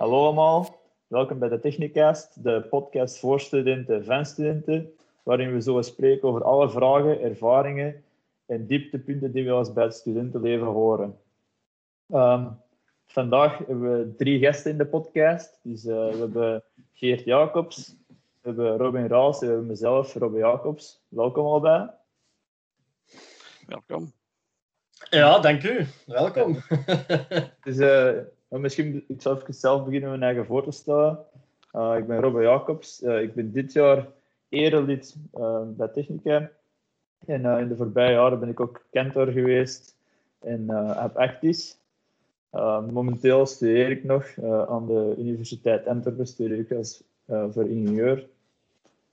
Hallo allemaal, welkom bij de Technicast, de podcast voor studenten en studenten, waarin we zo spreken over alle vragen, ervaringen en dieptepunten die we ons bij het studentenleven horen. Ehm, vandaag hebben we drie gasten in de podcast. Dus, uh, we hebben Geert Jacobs, we hebben Robin Raals en we hebben mezelf, Robin Jacobs. Welkom allebei. Welkom. Ja, dank u. Welkom. dus, uh, misschien, ik zal even zelf beginnen mijn eigen voor te stellen. Uh, ik ben Robin Jacobs. Uh, ik ben dit jaar erelid bij Technica. En in de voorbije jaren ben ik ook kantor geweest en heb Actis. momenteel studeer ik nog aan de Universiteit Antwerpen, studeer ik als voor ingenieur.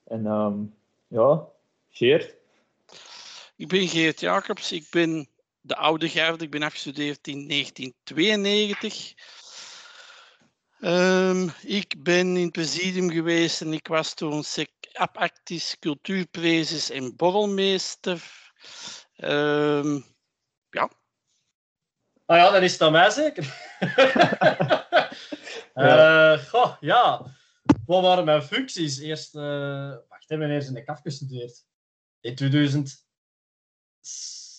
En um, ja, Geert? Ik ben Geert Jacobs. Ik ben de oude garde. Ik ben afgestudeerd in 1992. Um, ik ben in het presidium geweest en ik was toen apactis, cultuurprezes en borrelmeester. Um, ja. Ah ja, dan is het aan mij zeker. ja. Uh, goh, ja. Wat waren mijn functies? Eerst, uh, wacht, hebben we eerst in de KAF gestudeerd. In 2000.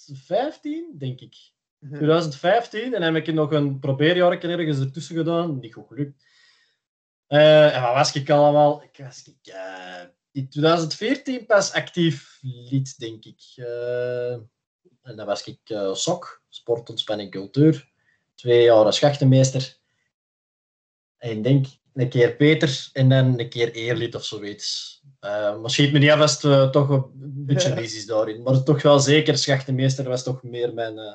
2015, denk ik. 2015. En dan heb ik nog een probeerjaar ergens ertussen gedaan. Niet goed gelukt. Uh, en wat was ik allemaal? Ik was ik, uh, in 2014 pas actief lid, denk ik. Uh, en dan was ik SOC, Sport, Ontspanning, Cultuur. Twee jaar als schachtenmeester. En ik denk een keer Peter en dan een keer Eerlid of zoiets. Uh, maar schiet me niet af als het uh, toch een beetje is daarin. Maar toch wel zeker, schachtenmeester was toch meer mijn, uh,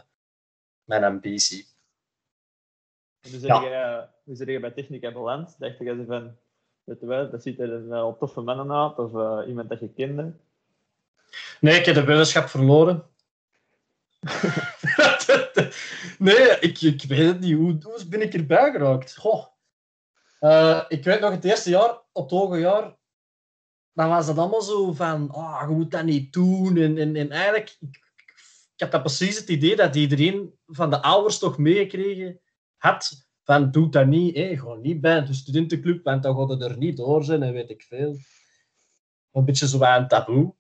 mijn ambitie. Hoe hoe zeg je bij Technica beland? Dacht je van, weet je wel, dat ziet er wel toffe mannen uit of iemand dat je kende? Nee, ik heb de weddenschap verloren. nee, ik, ik weet het niet. Hoe, hoe ben ik erbij geraakt? Goh. ik weet nog het eerste jaar, op het hoge jaar, dan was dat allemaal zo van, oh, je moet dat niet doen. En, en, en eigenlijk, ik, ik had dat precies het idee dat iedereen van de ouders toch meegekregen had van, doe dat niet, hé, gewoon niet bij de studentenclub, want dan gaat er niet door zijn en weet ik veel. Een beetje zo een taboe.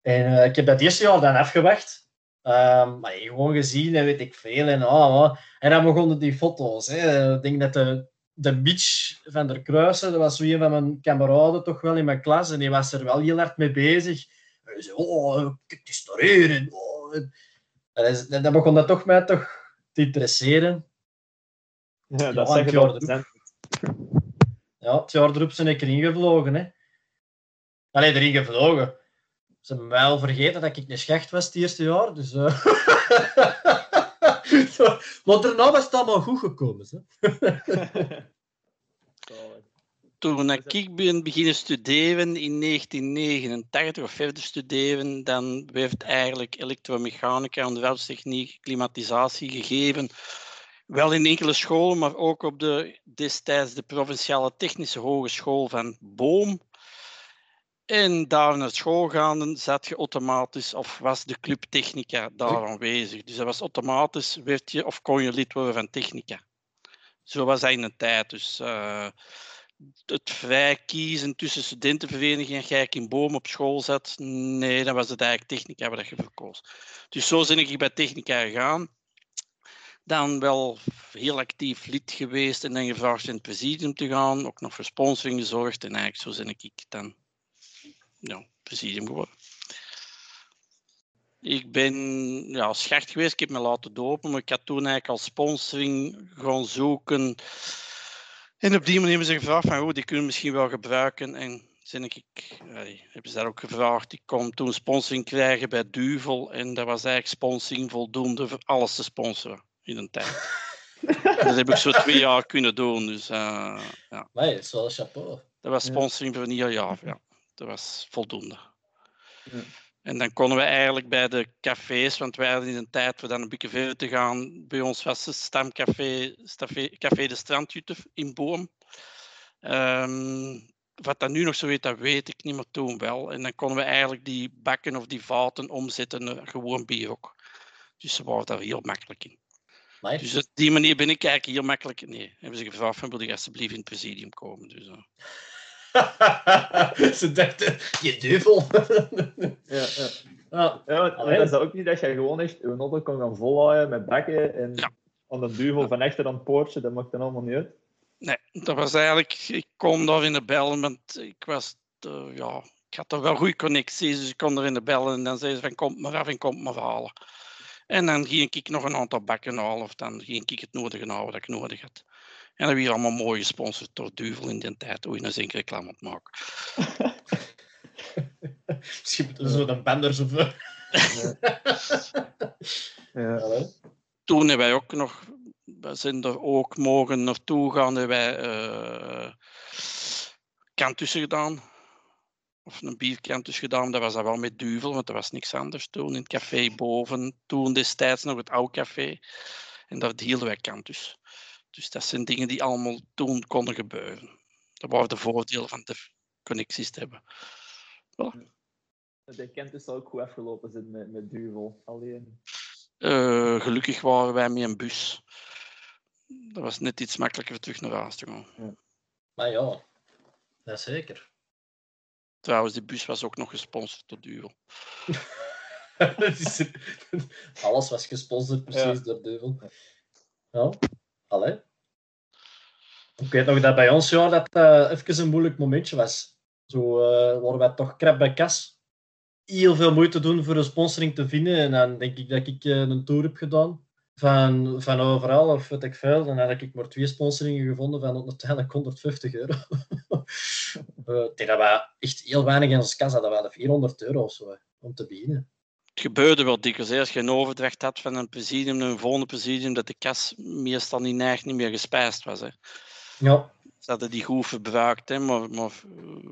En uh, ik heb dat eerste jaar dan afgewacht. Um, maar gewoon gezien en weet ik veel. En, oh. en dan begonnen die foto's. Hè. Ik denk dat de de Beach van der Kruisen, dat was zo een van mijn kameraden toch wel in mijn klas. En die was er wel heel hard mee bezig. Hij zei, oh, kijk eens oh. en dan begon dat toch mij toch te interesseren. Ja, dat ja, jaar erop, Ja, het jaar erop ben ik erin gevlogen. Hè. Allee, erin gevlogen. Ze hebben wel vergeten dat ik een schacht was het eerste jaar. Dus, uh... maar daarna was het allemaal goed gekomen. Hè? Toen ik ben beginnen studeren in 1989 of verder studeren, dan werd eigenlijk elektromechanica, onderwijstechniek, klimatisatie gegeven. Wel in enkele scholen, maar ook op de destijds de Provinciale Technische Hogeschool van Boom. En daar naar school gaande zat je automatisch, of was de club Technica daar aanwezig. Dus dat was automatisch, werd je of kon je lid worden van Technica. Zo was dat in de tijd. Dus uh, het vrij kiezen tussen studentenverenigingen, ga ik in boom op school zat, nee, dan was het eigenlijk Technica wat je verkoos. Dus zo ben ik bij Technica gegaan. Dan wel heel actief lid geweest en dan gevraagd in het presidium te gaan, ook nog voor sponsoring gezorgd en eigenlijk zo ben ik dan ja, presidium geworden. Ik ben ja, schacht geweest, ik heb me laten dopen, maar ik had toen eigenlijk als sponsoring gaan zoeken. En op die manier hebben ze gevraagd van, oh, die kunnen we misschien wel gebruiken. En zijn ik, allee, hebben ze daar ook gevraagd. Ik kon toen sponsoring krijgen bij Duvel. En dat was eigenlijk sponsoring voldoende voor alles te sponsoren in een tijd. dat heb ik zo twee jaar kunnen doen. Dus, uh, ja. Nee, dat is wel chapeau. Dat was sponsoring voor een heel jaar, ja dat was voldoende. Ja. En dan konden we eigenlijk bij de cafés, want wij hadden in een tijd voor dan een beetje verder te gaan. Bij ons was het stamcafé Café de Strandjutte in Boom. Um, wat dat nu nog zo weet, dat weet ik niet, maar toen wel. En dan konden we eigenlijk die bakken of die vaten omzetten naar gewoon bier ook. Dus ze waren daar heel makkelijk in. Dus op die manier ben ik eigenlijk heel makkelijk. Nee, hebben ze gevraagd van wil je alsjeblieft in het presidium komen. Dus, eh. Ze dachten, je duivel. Ja, ja. ja. Dat is dat ook niet dat je gewoon echt je auto kan gaan volhouden met bekken en Ja. aan de duivel van achter aan het poortje, dat maakt dan allemaal niet uit. Nee, dat was eigenlijk. Ik kon daar in de bellen, want ik was. eh, ja, ik had er wel goede connecties, dus ik kon er in de bellen en dan zei ze van kom maar af en kom maar halen. En dan ging ik nog een aantal bakken halen, of dan ging ik het nodige halen wat ik nodig had. En dat werd allemaal mooi gesponsord door Duvel in die tijd, hoe je een zin reclame aan het maken. Misschien moeten we zo een benders of... Ja. Allee. Toen hebben wij ook nog, we zijn er ook mogen naartoe gaan, hebben wij eh kantussen gedaan. Of een bierkantus gedaan, dat was dat wel met duvel, want er was niks anders toen. In het café boven, toen destijds nog het oude café. En daar hielden wij kantus. Dus dat zijn dingen die allemaal toen konden gebeuren. Dat waren de voordelen van de connecties te hebben. De kent dus ook goed afgelopen zijn met, met Duvel. Alleen. Eh, gelukkig waren wij met een bus. Dat was net iets makkelijker terug naar huis te gaan. Maar ja, dat zeker. Trouwens, die bus was ook nog gesponsord door Duvel. Is- Alles was gesponsord precies Ja. door Duvel. Ja, allee. Ik weet nog dat bij ons ja, dat eh even een moeilijk momentje was. Zo eh waren wij toch krap bij kas. Heel veel moeite doen voor een sponsoring te vinden. En dan denk ik dat ik eh, een tour heb gedaan. Van, van overal, of weet ik veel. Dan had ik maar twee sponsoringen gevonden van uiteindelijk 150 euro. Denk dat wij echt heel weinig in ons kas hadden. We hadden 400 euro of zo, om te beginnen. Het gebeurde wel dikwijls. Als je een overdracht had van een presidium naar een volgende presidium, dat de kas meestal niet neigt niet meer gespijsd was. Hè. Ja, Ze hadden die goed verbruikt, hè, maar, maar eh,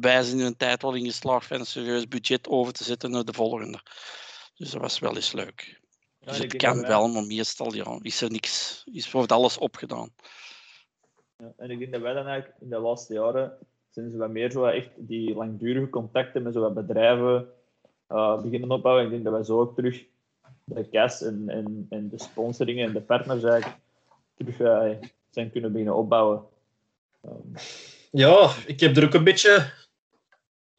wij zijn in een tijd wel in geslaagd van een serieus budget over te zetten naar de volgende. Dus dat was wel eens leuk. Ja, Dus ik het kan dat wij- wel, maar meestal ja, is er niks. Is wordt alles opgedaan. Ja, en ik denk dat wij dan eigenlijk in de laatste jaren zijn ze wat meer zo echt die langdurige contacten met zo wat bedrijven eh, beginnen opbouwen. Ik denk dat wij zo ook terug de CAS en, en, en de sponsoringen en de partners eigenlijk terug eh, zijn kunnen beginnen opbouwen. Ehm, Ja, ik heb er ook een beetje.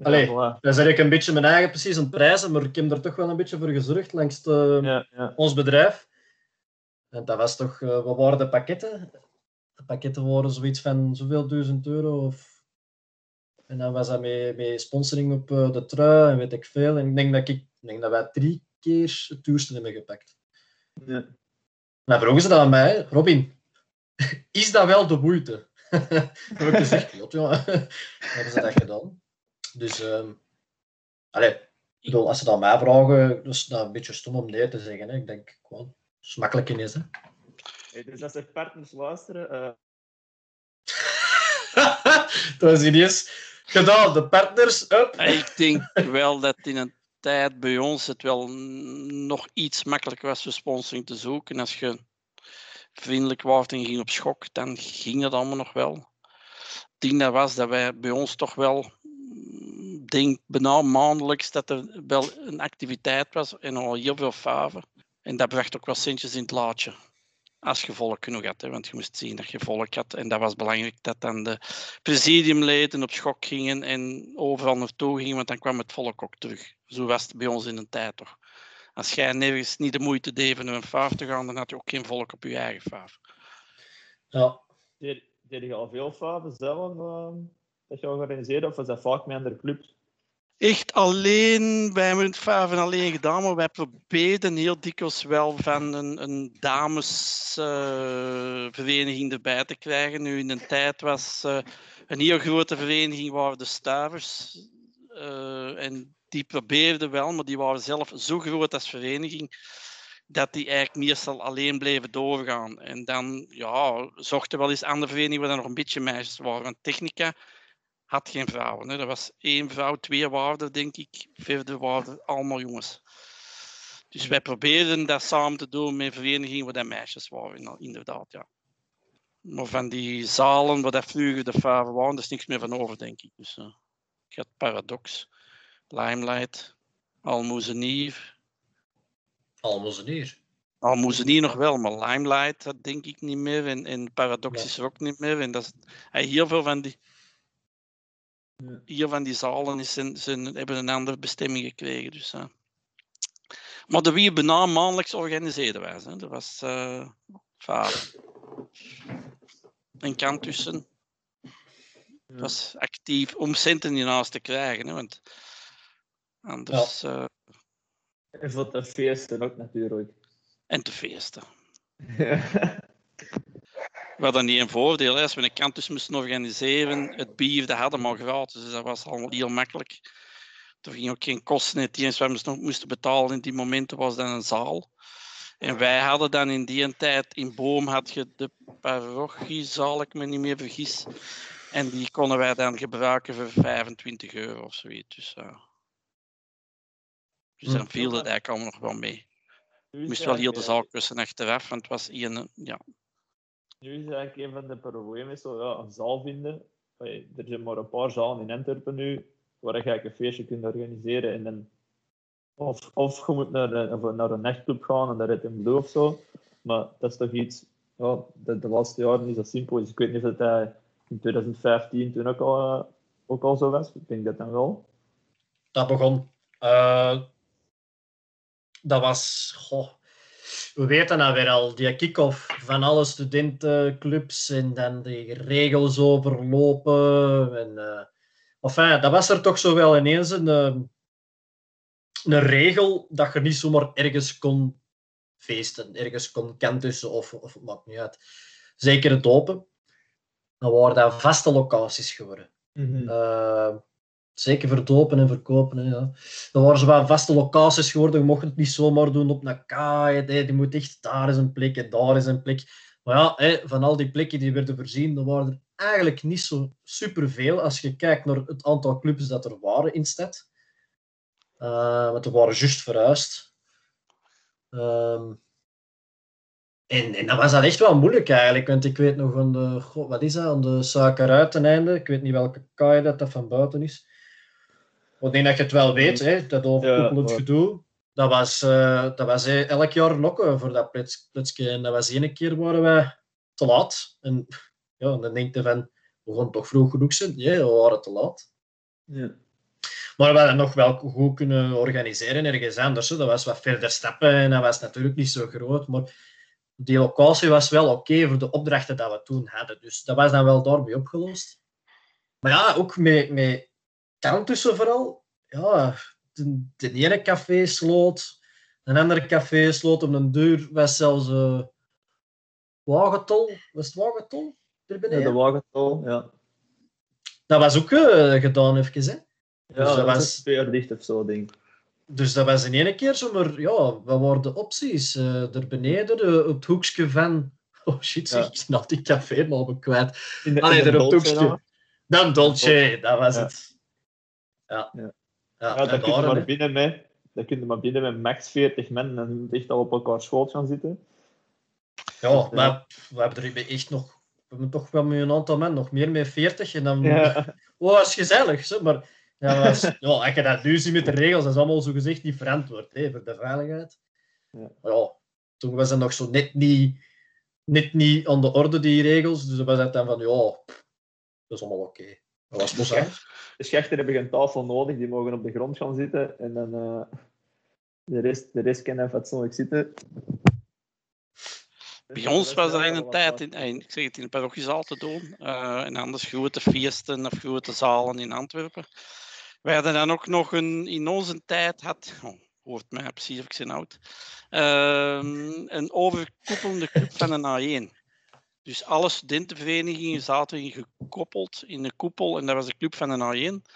Allee. ja, voilà. Dan zeg ik een beetje mijn eigen precies aan het prijzen, maar ik heb er toch wel een beetje voor gezorgd langs de, ja, ja. ons bedrijf. En dat was toch, eh, wat waren de pakketten? De pakketten waren zoiets van zoveel duizend euro. Of... En dan was dat met, met sponsoring op eh, de trui en weet ik veel. En ik denk dat, ik, ik denk dat wij drie keer het duurste hebben gepakt. ja. Dan vroegen ze dat aan mij, Robin, is dat wel de moeite? heb ik gezegd, ja, ja. hebben ze dat gedaan. Dus, ehm allee, ik bedoel, als ze dat aan mij vragen, dus dat een beetje stom om nee te zeggen. Hè. Ik denk gewoon, smakelijk in is. Hè. Hey, Dus als er partners luisteren, eh, dat is ineens gedaan. De partners, up. Ik denk wel dat in een tijd bij ons het wel nog iets makkelijker was voor sponsoring te zoeken. Als je vriendelijk was en ging op schok, dan ging dat allemaal nog wel. Het ding dat was dat wij bij ons toch wel, mm, denk bijna maandelijks, dat er wel een activiteit was en al heel veel faven. En dat bracht ook wel centjes in het laadje. Als je volk genoeg had, hè, want je moest zien dat je volk had. En dat was belangrijk dat dan de presidiumleden op schok gingen en overal naartoe gingen, want dan kwam het volk ook terug. Zo was het bij ons in een tijd toch. Als jij nergens niet de moeite deed om een faaf te gaan, dan had je ook geen volk op je eigen faaf. Ja, deed, deed je al veel faven zelf ehm, dat je organiseerde, of was dat vaak met andere clubs? Echt alleen, wij hebben het faven alleen gedaan, maar wij probeerden heel dikwijls wel van een, een damesvereniging erbij te krijgen. Nu in een tijd was eh, een heel grote vereniging waren de Stavers. eh, en die probeerden wel, maar die waren zelf zo groot als vereniging dat die eigenlijk meestal alleen bleven doorgaan. En dan ja, zochten wel eens andere verenigingen waar er nog een beetje meisjes waren. Want Technica had geen vrouwen. Hè. Er was één vrouw, twee waarden, denk ik. Verder waren allemaal jongens. Dus wij probeerden dat samen te doen met verenigingen waar dat meisjes waren, inderdaad, ja. Maar van die zalen waar dat vroeger de faven waren, daar is niks meer van over, denk ik. Dus uh, je had Paradox, Limelight, Almozenier. Almozenier. Al moesten hier nog wel, maar Limelight dat denk ik niet meer. En, en Paradox is er ook niet meer. En dat is, heel veel van die, Ja. hier van die zalen is zijn, zijn, hebben een andere bestemming gekregen. Dus, ja. Maar de wie bijna maandelijks organiseerden wij. Hè. Dat was eh vader. En kant tussen. Ja. was actief om centen hiernaast te krijgen. Hè, want anders. eh, En voor de feesten ook natuurlijk. en te feesten. We hadden niet een voordeel. Hè. Als we een kantus moesten organiseren, het bier dat hadden we al gratis. Dus dat was allemaal heel makkelijk. Er ging ook geen kosten. Het enige wat we nog moesten betalen in die momenten was dan een zaal. En wij hadden dan in die tijd, in Boom had je de parochiezaal, ik me niet meer vergis. En die konden wij dan gebruiken voor 25 euro of zoiets. Dus, eh, dus dan viel dat eigenlijk allemaal nog wel mee. Ik is moest wel heel de zaal kussen achteraf, want het was hier een, ja, Nu is eigenlijk een van de problemen zo, ja, een zaal vinden. Er zijn maar een paar zalen in Antwerpen nu waar je een feestje kunt organiseren. En dan, of, of je moet naar een, naar een nachtclub gaan en daar het in Blue of zo. Maar dat is toch iets, ja, de, de laatste jaren is dat simpel. Dus ik weet niet of dat in 2015 toen ook al, eh, ook al zo was. Ik denk dat dan wel. Dat begon. eh, dat was. Goh, we weten dat weer al. Die kick-off van alle studentenclubs en dan die regels overlopen. En, eh enfin, dat was er toch zo wel ineens een, eh, een regel dat je niet zomaar ergens kon feesten, ergens kon kantussen of, of het maakt niet uit. Zeker het open. Dan waren dat vaste locaties geworden. Eh, zeker verdopen en verkopen. Ja. Dan waren ze wel vaste locaties geworden. Je mocht het niet zomaar doen op een kaai. Die moet echt daar is een plek en daar is een plek. Maar ja, hè, van al die plekken die werden voorzien, dan waren er eigenlijk niet zo superveel als je kijkt naar het aantal clubs dat er waren in stad. Eh, want er waren juist verhuisd. Ehm, en, en dat was dat echt wel moeilijk eigenlijk, want ik weet nog aan de, wat is dat, aan de suikeruit ten einde, ik weet niet welke kaai dat, dat van buiten is. Ik denk dat je het wel weet, hè, dat overkoepelend maar- gedoe. Dat was, eh, dat was eh, elk jaar nokken voor dat plits- plitsje. En dat was ene keer waren wij te laat. En ja, dan denk je van, we gaan toch vroeg genoeg zijn. Ja, we waren te laat. Ja. Maar we hadden nog wel goed kunnen organiseren ergens anders. hè. Dat was wat verder stappen en dat was natuurlijk niet zo groot. Maar die locatie was wel oké voor de opdrachten dat we toen hadden. Dus dat was dan wel daarbij opgelost. Maar ja, ook met, met tussen vooral. Ja, de, de ene café sloot, een andere café sloot op een deur. Was zelfs uh, Wagetol. Was het Wagetol? Er Ja, beneden? de wagental, ja. Dat was ook eh, gedaan even, hè. Ja, dat dat was- twee jaar dicht of zo, denk ik. Dus dat was in één keer zomaar, ja, wat waren de opties? Eh er beneden, eh, op het hoekje van... Oh shit, Ja. ik al die café maar kwijt. In de, Allee, in de daar op het hoekje. Dan Dolce, dat was Ja. het. Ja. Ja. Ja, kun je maar binnen met, daar kun je maar binnen met max 40 man en je moet echt al op elkaar schoot gaan zitten. Ja, maar we hebben er echt nog... We hebben toch wel met een aantal mensen, nog meer met 40. En dan... Ja, Oh, dat is gezellig, zo, maar... Ja, dat was, ja, als je dat nu ziet met de regels, dat is allemaal zo gezegd niet verantwoord hè, voor de veiligheid. Ja. Ja, toen was dat nog zo net niet, net niet aan de orde, die regels. Dus dan was het dan van, ja, pff, dat is allemaal oké. Dat was pas aan. de schechter hebben een tafel nodig, die mogen op de grond gaan zitten en dan eh, de rest, de rest kan even fatsoenlijk zitten. Bij ons was er in een tijd, in, ik zeg het, in de parochiezaal te doen. eh, en anders grote feesten of grote zalen in Antwerpen. Wij hadden dan ook nog een, in onze tijd, had, oh, hoort mij precies of ik zijn oud, ehm, een overkoepelende club van een A1. Dus alle studentenverenigingen zaten in gekoppeld in een koepel en dat was de club van een A1.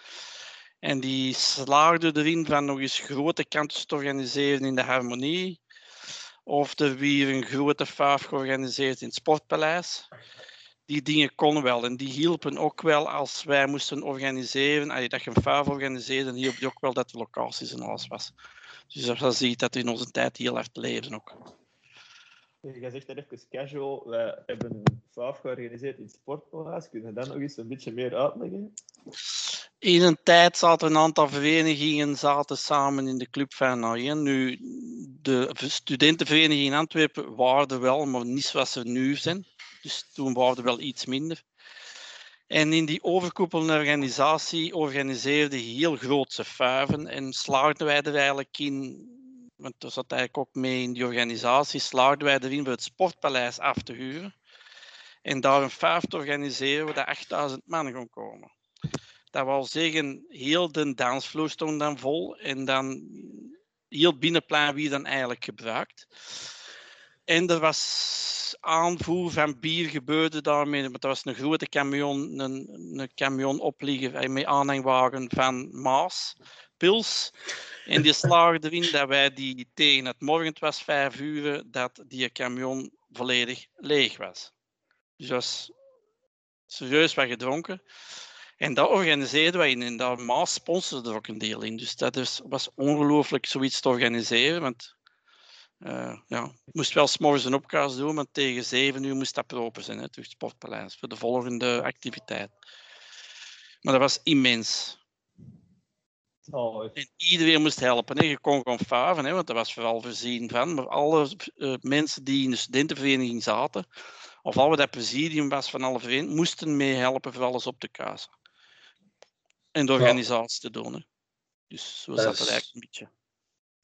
En die slaagden erin van nog eens grote kanten te organiseren in de harmonie. Of er weer een grote faaf georganiseerd in het Sportpaleis. Die dingen konden wel en die hielpen ook wel als wij moesten organiseren. Allee, dat je een faaf organiseerde, hielp die ook wel dat de locaties en alles was. Dus dat zie je dat in onze tijd heel hard leven ook. Je zegt dat even casual, wij hebben een faaf georganiseerd in het Sportpaleis. Kun je dat nog eens een beetje meer uitleggen? In een tijd zaten een aantal verenigingen zaten samen in de club van A1. Nu, de studentenvereniging in Antwerpen waren wel, maar niet zoals ze nu zijn. Dus toen waren er wel iets minder. En in die overkoepelende organisatie organiseerde heel grootse vuiven en slaagden wij er eigenlijk in, want dat zat eigenlijk ook mee in die organisatie, slaagden wij erin voor het sportpaleis af te huren. En daar een vuif te organiseren waar 8000 man kon komen. Dat wil zeggen, heel de dansvloer stond dan vol en dan heel binnenplein wie dan eigenlijk gebruikt. En er was aanvoer van bier gebeurde daarmee. Maar dat was een grote camion, een, een camion opliggen met aanhangwagen van Maas, Pils. En die slaagde erin dat wij die tegen het morgen, het was vijf uur, dat die camion volledig leeg was. Dus dat was serieus wat gedronken. En dat organiseerden wij en daar Maas sponsorde er ook een deel in. Dus dat is, was ongelooflijk zoiets te organiseren. Want uh, ja, ik moest wel s'morgens een opkast doen, maar tegen zeven uur moest dat open zijn, hè, het Sportpaleis, voor de volgende activiteit. Maar dat was immens. Oh, en iedereen moest helpen. Hè. Je kon gewoon faven, hè, want dat was vooral voorzien van. Maar alle uh, mensen die in de studentenvereniging zaten, of al wat dat presidium was van alle verenigingen, moesten meehelpen voor alles op te kazen. En de organisatie te doen. Hè. Dus zo zat het eigenlijk een beetje.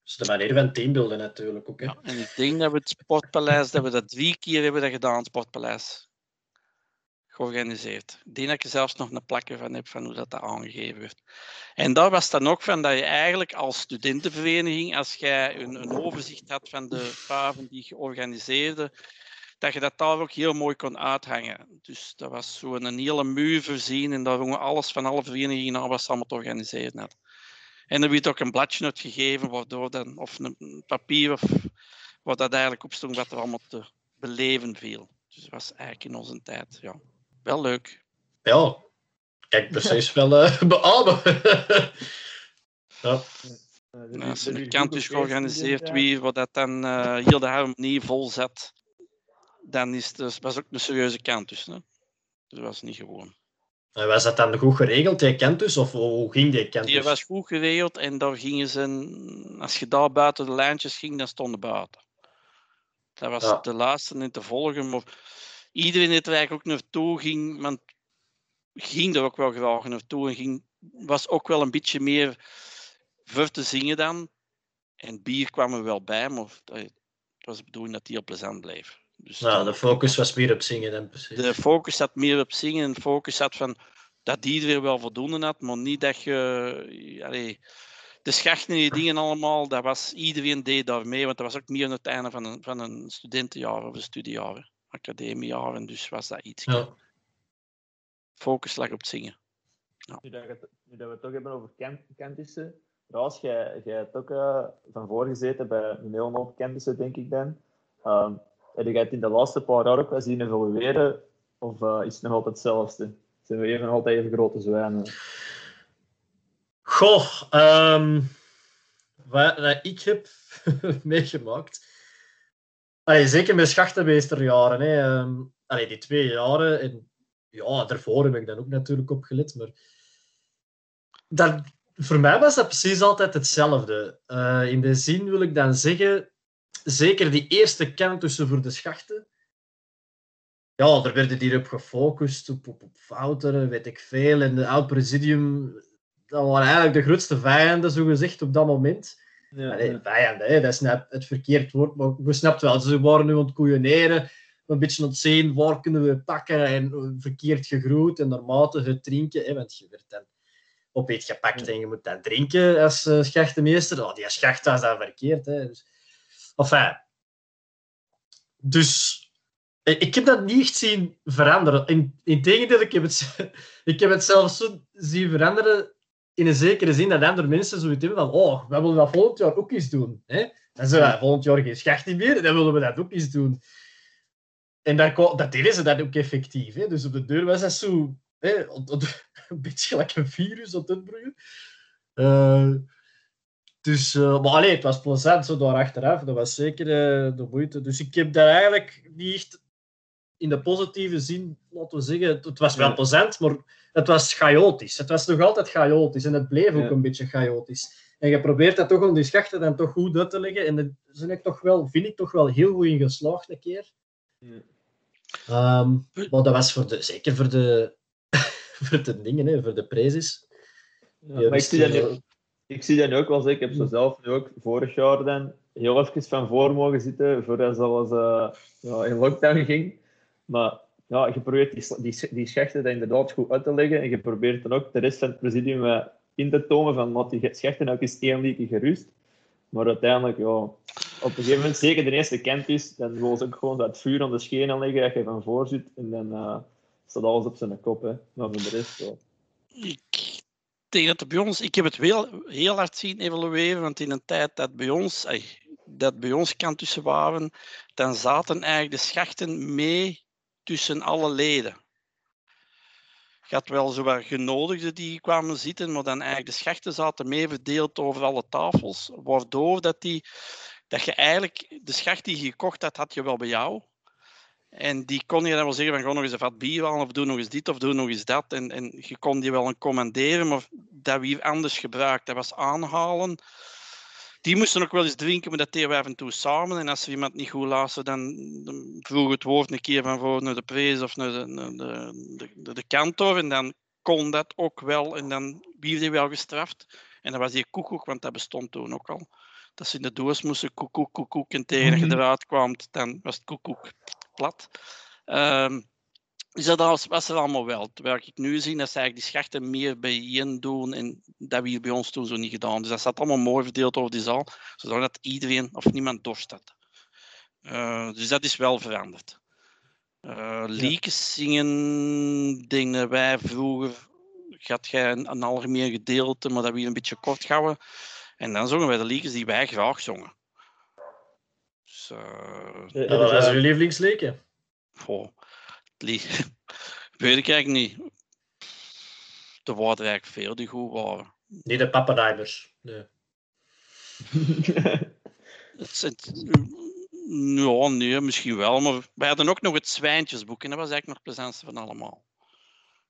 Dus de manier van teambeelden natuurlijk ook. Hè. Ja, en ik denk dat we het Sportpaleis, dat we dat drie keer hebben dat gedaan, het Sportpaleis. Georganiseerd. Ik denk dat er zelfs nog een plakje van heb van hoe dat, dat aangegeven werd. En daar was dan ook van dat je eigenlijk als studentenvereniging, als jij een, een overzicht had van de faven die je organiseerde, dat je dat daar ook heel mooi kon uithangen. Dus dat was zo een hele muur voorzien en daar we alles van alle verenigingen aan was allemaal te organiseren had. En er werd ook een bladje uitgegeven, waardoor dan, of een papier, of, waar dat eigenlijk op stond, wat er allemaal te beleven viel. Dus dat was eigenlijk in onze tijd, ja. Wel leuk. Ja, kijk, precies wel uh, beamen. ja. Als een kant is georganiseerd wie, wat dat dan uh, heel de harmonie vol zet, dan is het, dus, was ook een serieuze kant dus. Hè? Dus dat was niet gewoon. En was dat dan goed geregeld, die Kentus? Of hoe ging die Kentus? Die was goed geregeld en daar gingen ze, als je daar buiten de lijntjes ging, dan stonden buiten. Dat was de laatste in te volgen. Maar iedereen die er eigenlijk ook naartoe ging, want ging er ook wel graag naartoe en ging, was ook wel een beetje meer voor te zingen dan. En bier kwam er wel bij, maar het was de bedoeling dat die heel plezant bleef. Dus nou, de focus was meer op zingen dan precies. De focus zat meer op zingen en de focus zat van dat iedereen wel voldoende had, maar niet dat je. Allee, de schachten en die dingen allemaal, dat was, iedereen deed daar mee, want dat was ook meer aan het einde van een, van een studentenjaar of een studiejaar, academiejaar, dus was dat iets. Ja. Focus lag op het zingen. Ja. Nu, dat, nu, dat, we het toch hebben over campussen, Raas, jij, jij hebt ook uh, van voorgezeten bij een hele hoop denk ik dan. Um, heb je het in de laatste paar jaar ook wel zien evolueren? Of uh, is het nog altijd hetzelfde? Zijn we even altijd even grote zwijnen? Goh, um, wat, ik heb meegemaakt. Allee, zeker met schachtenmeesterjaren. Allee, die twee jaren. En ja, daarvoor heb ik dan ook natuurlijk opgelet. Maar dat, voor mij was dat precies altijd hetzelfde. Uh, in de zin wil ik dan zeggen zeker die eerste tussen voor de schachten. Ja, daar werden die op gefocust, op, op, op fouten, weet ik veel. En de oud presidium, dat waren eigenlijk de grootste vijanden, zo gezegd, op dat moment. Ja, Allee, vijanden, hè, dat is net het verkeerd woord, maar we snapten wel. Ze waren nu aan het koeioneren, een beetje aan het zien, waar kunnen we pakken en verkeerd gegroeid en naarmate het drinken, hè, want je werd dan op eet gepakt en je moet dan drinken als uh, schachtenmeester. Oh, die schacht was dan verkeerd. Hè. Dus Enfin, dus ik heb dat niet echt zien veranderen. In, in tegendeel, ik heb, het, ik heb het zelfs zo zien veranderen in een zekere zin dat andere mensen zoiets hebben van oh, we willen dat volgend jaar ook eens doen. Hè? En zo, volgend jaar geen schacht meer, dan willen we dat ook eens doen. En dat, dat deden ze dat ook effectief. Hè? Dus op de deur was dat zo hè, een beetje gelijk een virus op het broeien. Uh, dus, uh, maar alleen, het was plezant zo daar achteraf. Dat was zeker uh, de moeite. Dus ik heb daar eigenlijk niet echt in de positieve zin, laten we zeggen, het, was wel plezant, maar het was chaotisch. Het was nog altijd chaotisch en het bleef ook een beetje chaotisch. En je probeert dat toch om die schachten dan toch goed uit te leggen. En daar ik toch wel, vind ik toch wel heel goed in geslaagd een keer. Ja. Ehm, maar dat was voor de, zeker voor de, voor de dingen, hè, voor de prezes. Ja, Ja, maar ik zie, dat nu, ik zie dat nu ook wel. Ik heb zo zelf nu ook vorig jaar dan heel even van voor mogen zitten, voordat ze alles eh, ja, in lockdown ging. Maar ja, je probeert die, die, die schachten inderdaad goed uit te leggen. En je probeert dan ook de rest van het presidium eh, in te tomen van wat die schachten ook eens liedje gerust. Maar uiteindelijk, ja, op een gegeven moment, zeker de eerste kent is, dan wil ze ook gewoon dat vuur aan de schenen leggen, dat je van voor zit. En dan eh, staat alles op zijn kop. Hè. Maar voor de rest, ja. Ik denk dat bij ons, ik heb het wel heel hard zien evolueren, want in een tijd dat bij ons, ai, dat bij ons kant tussen waren, dan zaten eigenlijk de schachten mee tussen alle leden. Je had wel zo wat genodigden die kwamen zitten, maar dan eigenlijk de schachten zaten mee verdeeld over alle tafels, waardoor dat, die, dat je eigenlijk, de schacht die je gekocht had, had je wel bij jou. En die kon je dan wel zeggen van, ga nog eens een vat bier of doe nog eens dit, of doe nog eens dat. En, en je kon die wel een commanderen, maar dat wie anders gebruikt, dat was aanhalen. Die moesten ook wel eens drinken, maar dat deden we af en toe samen. En als er iemand niet goed luisterde, dan, vroeg het woord een keer van voor naar de prees of naar de, naar de, de, de, de kantor. En dan kon dat ook wel. En dan werd hij wel gestraft. En dat was die koekoek, want dat bestond toen ook al. Dat ze in de doos moesten koekoek, koekoek. En tegen dat je Mhm. eruit kwam, dan was het koekoek plat. Ehm, dus dat was, was er allemaal wel. Terwijl ik nu zie dat ze eigenlijk die schachten meer bijeen doen. En dat we hier bij ons toen zo niet gedaan. Dus dat zat allemaal mooi verdeeld over die zaal. Zodat iedereen of niemand dorst had. Eh, dus dat is wel veranderd. Uh, liedjes zingen, dingen wij vroeger. Had jij een, een algemeen gedeelte, maar dat we een beetje kort houden. En dan zongen wij de liedjes die wij graag zongen. Dus, eh, Ja, dus, is uw lievelingsleken? Goh, lied. Weet ik eigenlijk niet. Er waren er eigenlijk veel die goed waren. Niet de Pappenheimers. Nee. Het, het, ja, nee, misschien wel. Maar wij hadden ook nog het Zwijntjesboek. En dat was eigenlijk nog het plezantste van allemaal.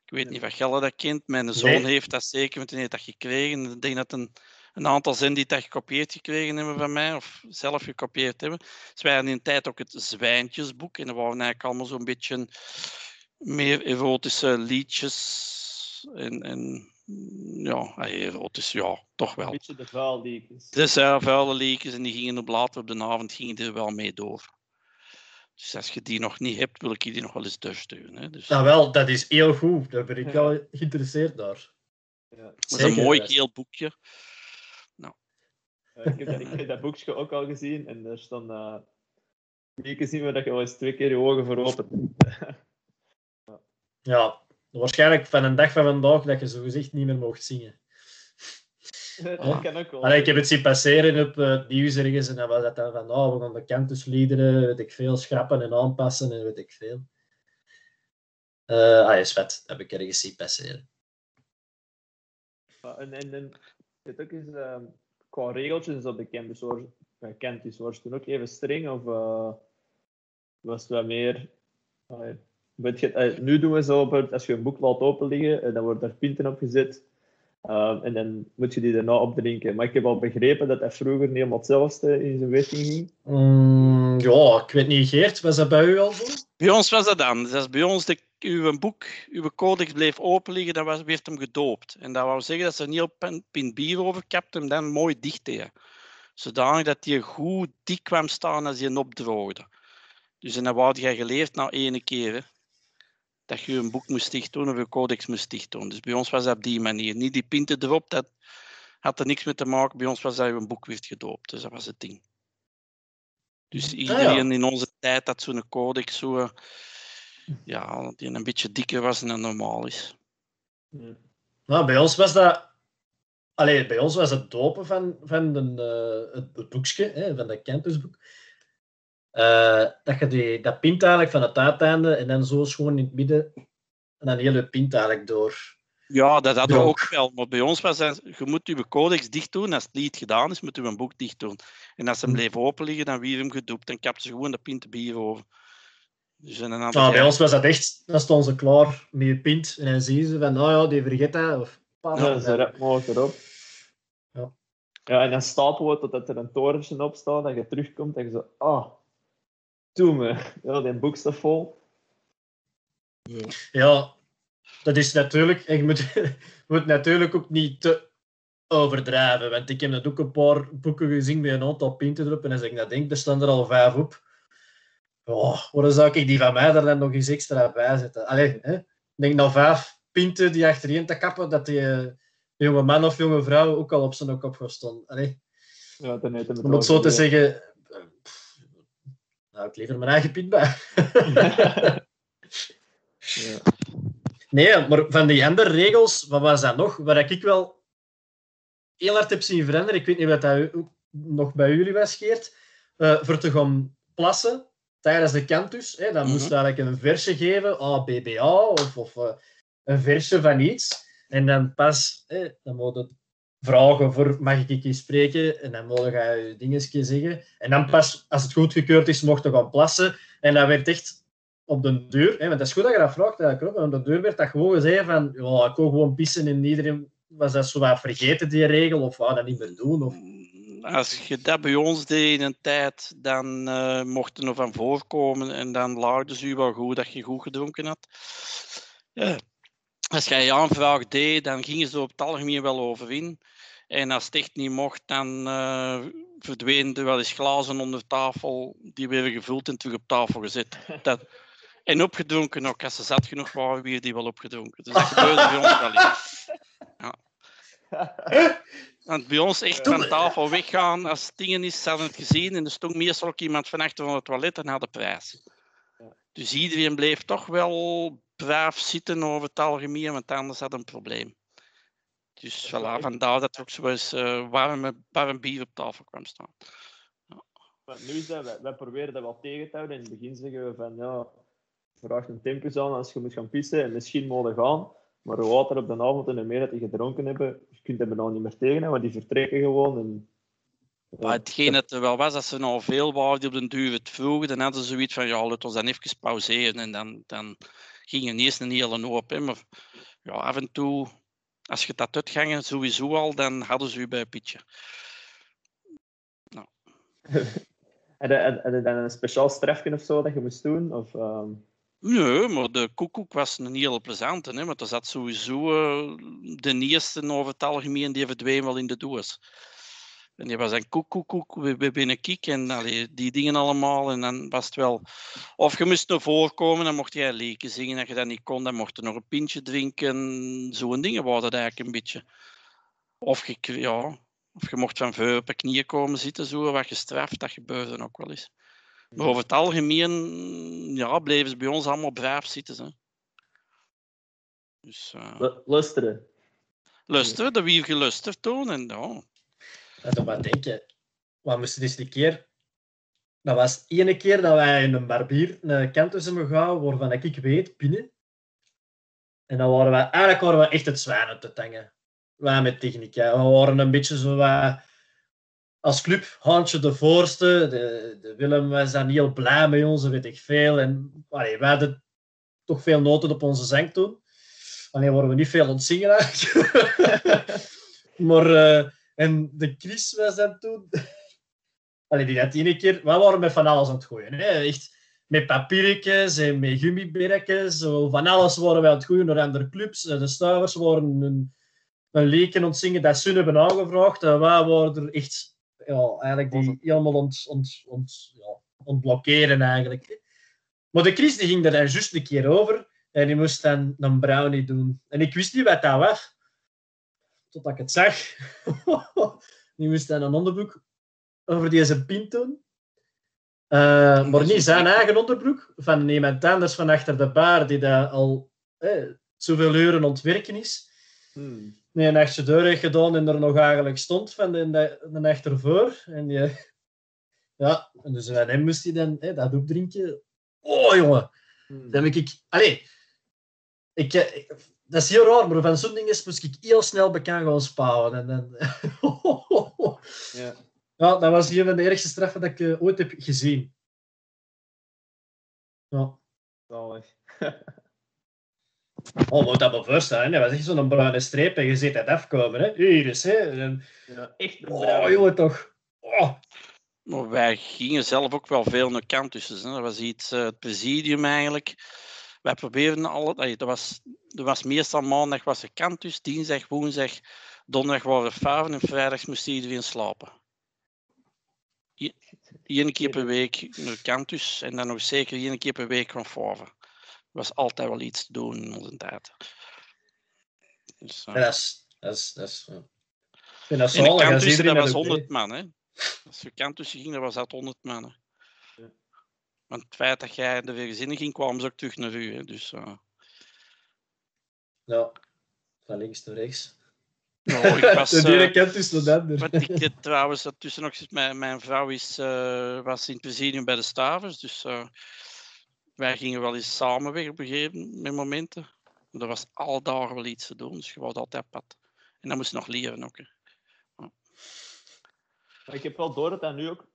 Ik weet niet of Gelle dat kent. Mijn zoon Nee. heeft dat zeker, want hij heeft dat gekregen. Ik denk dat een, een aantal zin die dat gekopieerd gekregen hebben van mij, of zelf gekopieerd hebben. Dus wij hadden in de tijd ook het Zwijntjesboek. En dat waren eigenlijk allemaal zo'n beetje meer erotische liedjes. En, en ja, erotisch, ja, toch Een wel. beetje de vuilliekjes. Dus ja, vuile liedjes en die gingen op later op de avond gingen die er wel mee door. Dus als je die nog niet hebt, wil ik je die nog wel eens doorsturen. Hè. Dus, Nou wel, dat is heel goed. Daar ben ik Ja. wel geïnteresseerd naar. Ja. dat is een mooi geel boekje. Ja, ik, heb dat, ik heb dat boekje ook al gezien en daar staan uh, zien waar dat je wel eens twee keer je ogen voor opent. Ja, waarschijnlijk van een dag van vandaag dat je zo gezegd niet meer mocht zingen. dat kan ook wel. Allee, ik heb het zien passeren op eh, het nieuws ergens en dan was dat dan van, oh, we gaan de campusliederen, weet ik veel, schrappen en aanpassen en weet ik veel. Eh ah, is vet. Dat heb ik ergens zien passeren. En, en, en het ook eens, qua regeltjes is dat bekend. Dus hoor, bekend is, was toen ook even streng of eh, was het wat meer. eh, nu doen we zo, als je een boek laat open liggen, en dan wordt daar pinten op gezet. Ehm, en dan moet je die daarna opdrinken. Maar ik heb al begrepen dat dat vroeger niet helemaal hetzelfde in zijn werking ging. Mm, ja, ik weet niet, Geert, was dat bij u al zo? Bij ons was dat anders. Als bij ons de, uw boek, uw codex bleef open liggen, dan was, werd hem gedoopt. En dat wou zeggen dat ze niet op een pint bier overkapte en dan mooi dicht deden. Zodanig dat die goed dik kwam staan als je hem opdroogde. Dus en dan wou jij geleerd na ene keer. hè, dat je een boek moest dicht doen of je codex moest dicht doen. Dus bij ons was dat op die manier. Niet die pinten erop, dat had er niks mee te maken. Bij ons was dat je een boek werd gedoopt. Dus dat was het ding. Dus iedereen in onze tijd had zo'n codex zo, eh, ja, die een beetje dikker was dan normaal is. Nou, bij ons was dat... Allee, bij ons was het dopen van, van de, eh, het, het boekje, hè, van dat campusboek. Eh, dat je die, dat pint eigenlijk van het uiteinde en dan zo schoon in het midden en dan heel je pint eigenlijk door. Ja, dat hadden we Ja. ook wel. Maar bij ons was het, je moet je codex dicht doen. Als het lied gedaan is, moet je een boek dicht doen. En als ze hem Hm. bleef open liggen, dan weer hem gedoept. Dan kapte ze gewoon de pint bier over. Dus een aantal Nou, bij jaar- ons was dat echt, dan stonden ze klaar met je pint en dan zien ze van, oh ja, die vergeet dat. Of, Ja, ze erop. Ja, en dan stapelen we totdat er een torentje op staat, dat je terugkomt en je zo, ah, doe me. Ja, die boek staat vol. Ja, dat is natuurlijk... Je moet, moet natuurlijk ook niet te overdrijven. Want ik heb net ook een paar boeken gezien met een aantal pinten erop. En als ik dat denk, er staan er al vijf op. Oh, waarom zou ik die van mij er dan nog eens extra bij zetten? Allee, hè? ik denk nou vijf pinten die achterin te kappen, dat die eh, jonge man of jonge vrouw ook al op zijn kop gaat staan. Allee. Ja, dan Om het zo te zeggen... pff, Nou, ik liever mijn eigen pint bij. Ja. Nee, maar van die andere regels, wat was dat nog? Waar ik wel heel hard heb zien veranderen, ik weet niet wat dat nog bij jullie was, Geert, eh, voor te gaan plassen tijdens de cantus, hè, dan moest je eigenlijk een versje geven, BBA, of, of eh, een versje van iets. En dan pas, hè, dan moet je vragen voor, mag ik keer spreken? En dan moet je je dingetje zeggen. En dan pas, als het goedgekeurd is, mocht je gaan plassen. En dat werd echt op de deur, hè, want dat is goed dat je dat vraagt, ook, op de deur werd dat gewoon gezegd van, ik wil gewoon pissen en iedereen was dat zo wat vergeten, die regel, of wou dat niet meer doen. Of... Als je dat bij ons deed in een tijd, dan eh, mocht er van voorkomen en dan laagden ze u wel goed dat je goed gedronken had. Ja. Als jij je aanvraag deed, dan gingen ze op het algemeen wel over in. En als het echt niet mocht, dan eh verdwenen er wel eens glazen onder tafel. Die werden gevuld en terug op tafel gezet. Dat, en opgedronken ook. Als ze zat genoeg waren, weer die wel opgedronken. Dus dat gebeurde bij ons wel eens. Want bij ons echt van tafel weggaan als het dingen is, ze hadden het gezien en er stond meestal ook iemand van achter van het toilet en had de prijs. Dus iedereen bleef toch wel braaf zitten over het algemeen, want anders had een probleem. Dus voilà, vandaar dat er ook zo eens eh, warme, warm bier op tafel kwam staan. Maar nu is dat, wij, wij proberen dat wel tegen te houden. In het begin zeggen we van, ja, vraag een tempus aan als je moet gaan pissen en misschien mogen gaan. Maar hoe later op de avond en hoe meer dat die gedronken hebben, je kunt hem dan niet meer tegen, want die vertrekken gewoon. En, ja, Maar hetgeen dat er wel was, als ze nou veel waren die op den duur het vroegen, dan hadden ze zoiets van, ja, laten we dan even pauzeren. En dan, dan ging er eens een hele hoop. Hè. Maar ja, af en toe, als je dat uitgangen sowieso al, dan hadden ze u bij een pitje. En en- en dan een speciaal strefje of zo dat je moest doen? Of, ehm, Nee, maar de koekoek was een hele plezante. Hè, want er zat sowieso eh, de eerste over het algemeen, die verdween wel in de doos. En die was een koekoekoek, we, we binnen kiek en allee, die dingen allemaal. En dan was het wel... Of je moest naar voren komen, dan mocht jij leken zingen. Als je dat niet kon, dan mocht je nog een pintje drinken. Zo'n dingen waren dat eigenlijk een beetje. Of je, ja, of je mocht van voor op je knieën komen zitten, zo wat gestraft. Dat gebeurde ook wel eens. Maar over het algemeen ja, bleven ze bij ons allemaal braaf zitten. Hè. Dus eh lu- luisteren. luisteren, dat wie gelusterd toen. En ja, Dat doet maar denken. We moesten eens een keer... Dat was ene keer dat wij in een barbier een cantus hebben gehouden, waarvan ik weet, binnen. En dan waren wij... Eigenlijk waren we echt het zwijn uit te tangen. Wij met techniek. We waren een beetje zo... wat als club, Haantje de voorste. De, de Willem was dan heel blij met ons, weet ik veel. En allee, wij hadden toch veel noten op onze zang toen. Alleen waren we niet veel aan het zingen eigenlijk. maar... eh, en de Chris was dan toen... Allee, die had ene keer... We waren met van alles aan het gooien. Hè? Echt met papiertjes en met gummiberkjes. Zo Van alles waren wij aan het gooien naar andere clubs. En De stuivers waren een, een leken aan het zingen dat ze hun hebben aangevraagd. En wij waren er echt... Ja, eigenlijk die helemaal ont, ont, ont, ja, ontblokkeren eigenlijk. Maar de Chris die ging er dan juist een keer over. En die moest dan een brownie doen. En ik wist niet wat dat was totdat ik het zag. die moest dan een onderbroek over deze pint doen. Eh, maar niet zijn eigen onderbroek, van iemand anders van achter de bar, die daar al eh, zoveel uren ontwerken is. Hmm. Nee, een nachtje deur heeft gedaan en er nog eigenlijk stond van de, de, de nacht ervoor. En die, ja, en dus van hem moest hij dan eh, dat opdrinken. Oh, jongen. Hmm. Dan heb ik... Allee, ik, eh, ik- dat is heel raar, maar van zo'n dingen moest ik heel snel bekend gaan spouwen. En dan... Ja. ja, dat was een van de ergste straffen dat ik eh, ooit heb gezien. Ja. Zalig. Oh, moet dat maar voorstellen. Dat was echt zo'n bruine streep en je ziet het afkomen. Hè? Hier is, hè. En... Ja, echt een Oh, jongen, toch. Oh. Maar wij gingen zelf ook wel veel naar kant tussen. Hè. Dat was iets, eh, het presidium eigenlijk. Wij probeerden alle, allee, dat was, er was meestal maandag was er kantus, dinsdag, woensdag, donderdag waren er faven en vrijdag moest iedereen slapen. Eén keer per week naar kantus en dan nog zeker één keer per week van faven. Er was altijd wel iets te doen in onze tijd. Dus, eh, Ja, dat is... Dat is, dat is dat en de zalig als kantussen, iedereen dat was dat ook 100 man. Hè. Als je kantussen ging, dat was dat 100 man. Hè. Want het feit dat jij weer gezinnen ging, kwamen ze ook terug naar u. Hè. Dus, eh, deed. Ja. Van links naar rechts. nou, ik was, de ene eh, kent dus de ander. wat ik trouwens, dat tussen nog mijn, mijn vrouw is, eh, was in het presidium bij de Stavers. Dus eh, wij gingen wel eens samen weg op een gegeven met momenten. Maar er was alle dagen wel iets te doen, dus je wou altijd pad. En dan moest je nog leren ook. Hè. Maar ik heb wel door dat dat nu ook,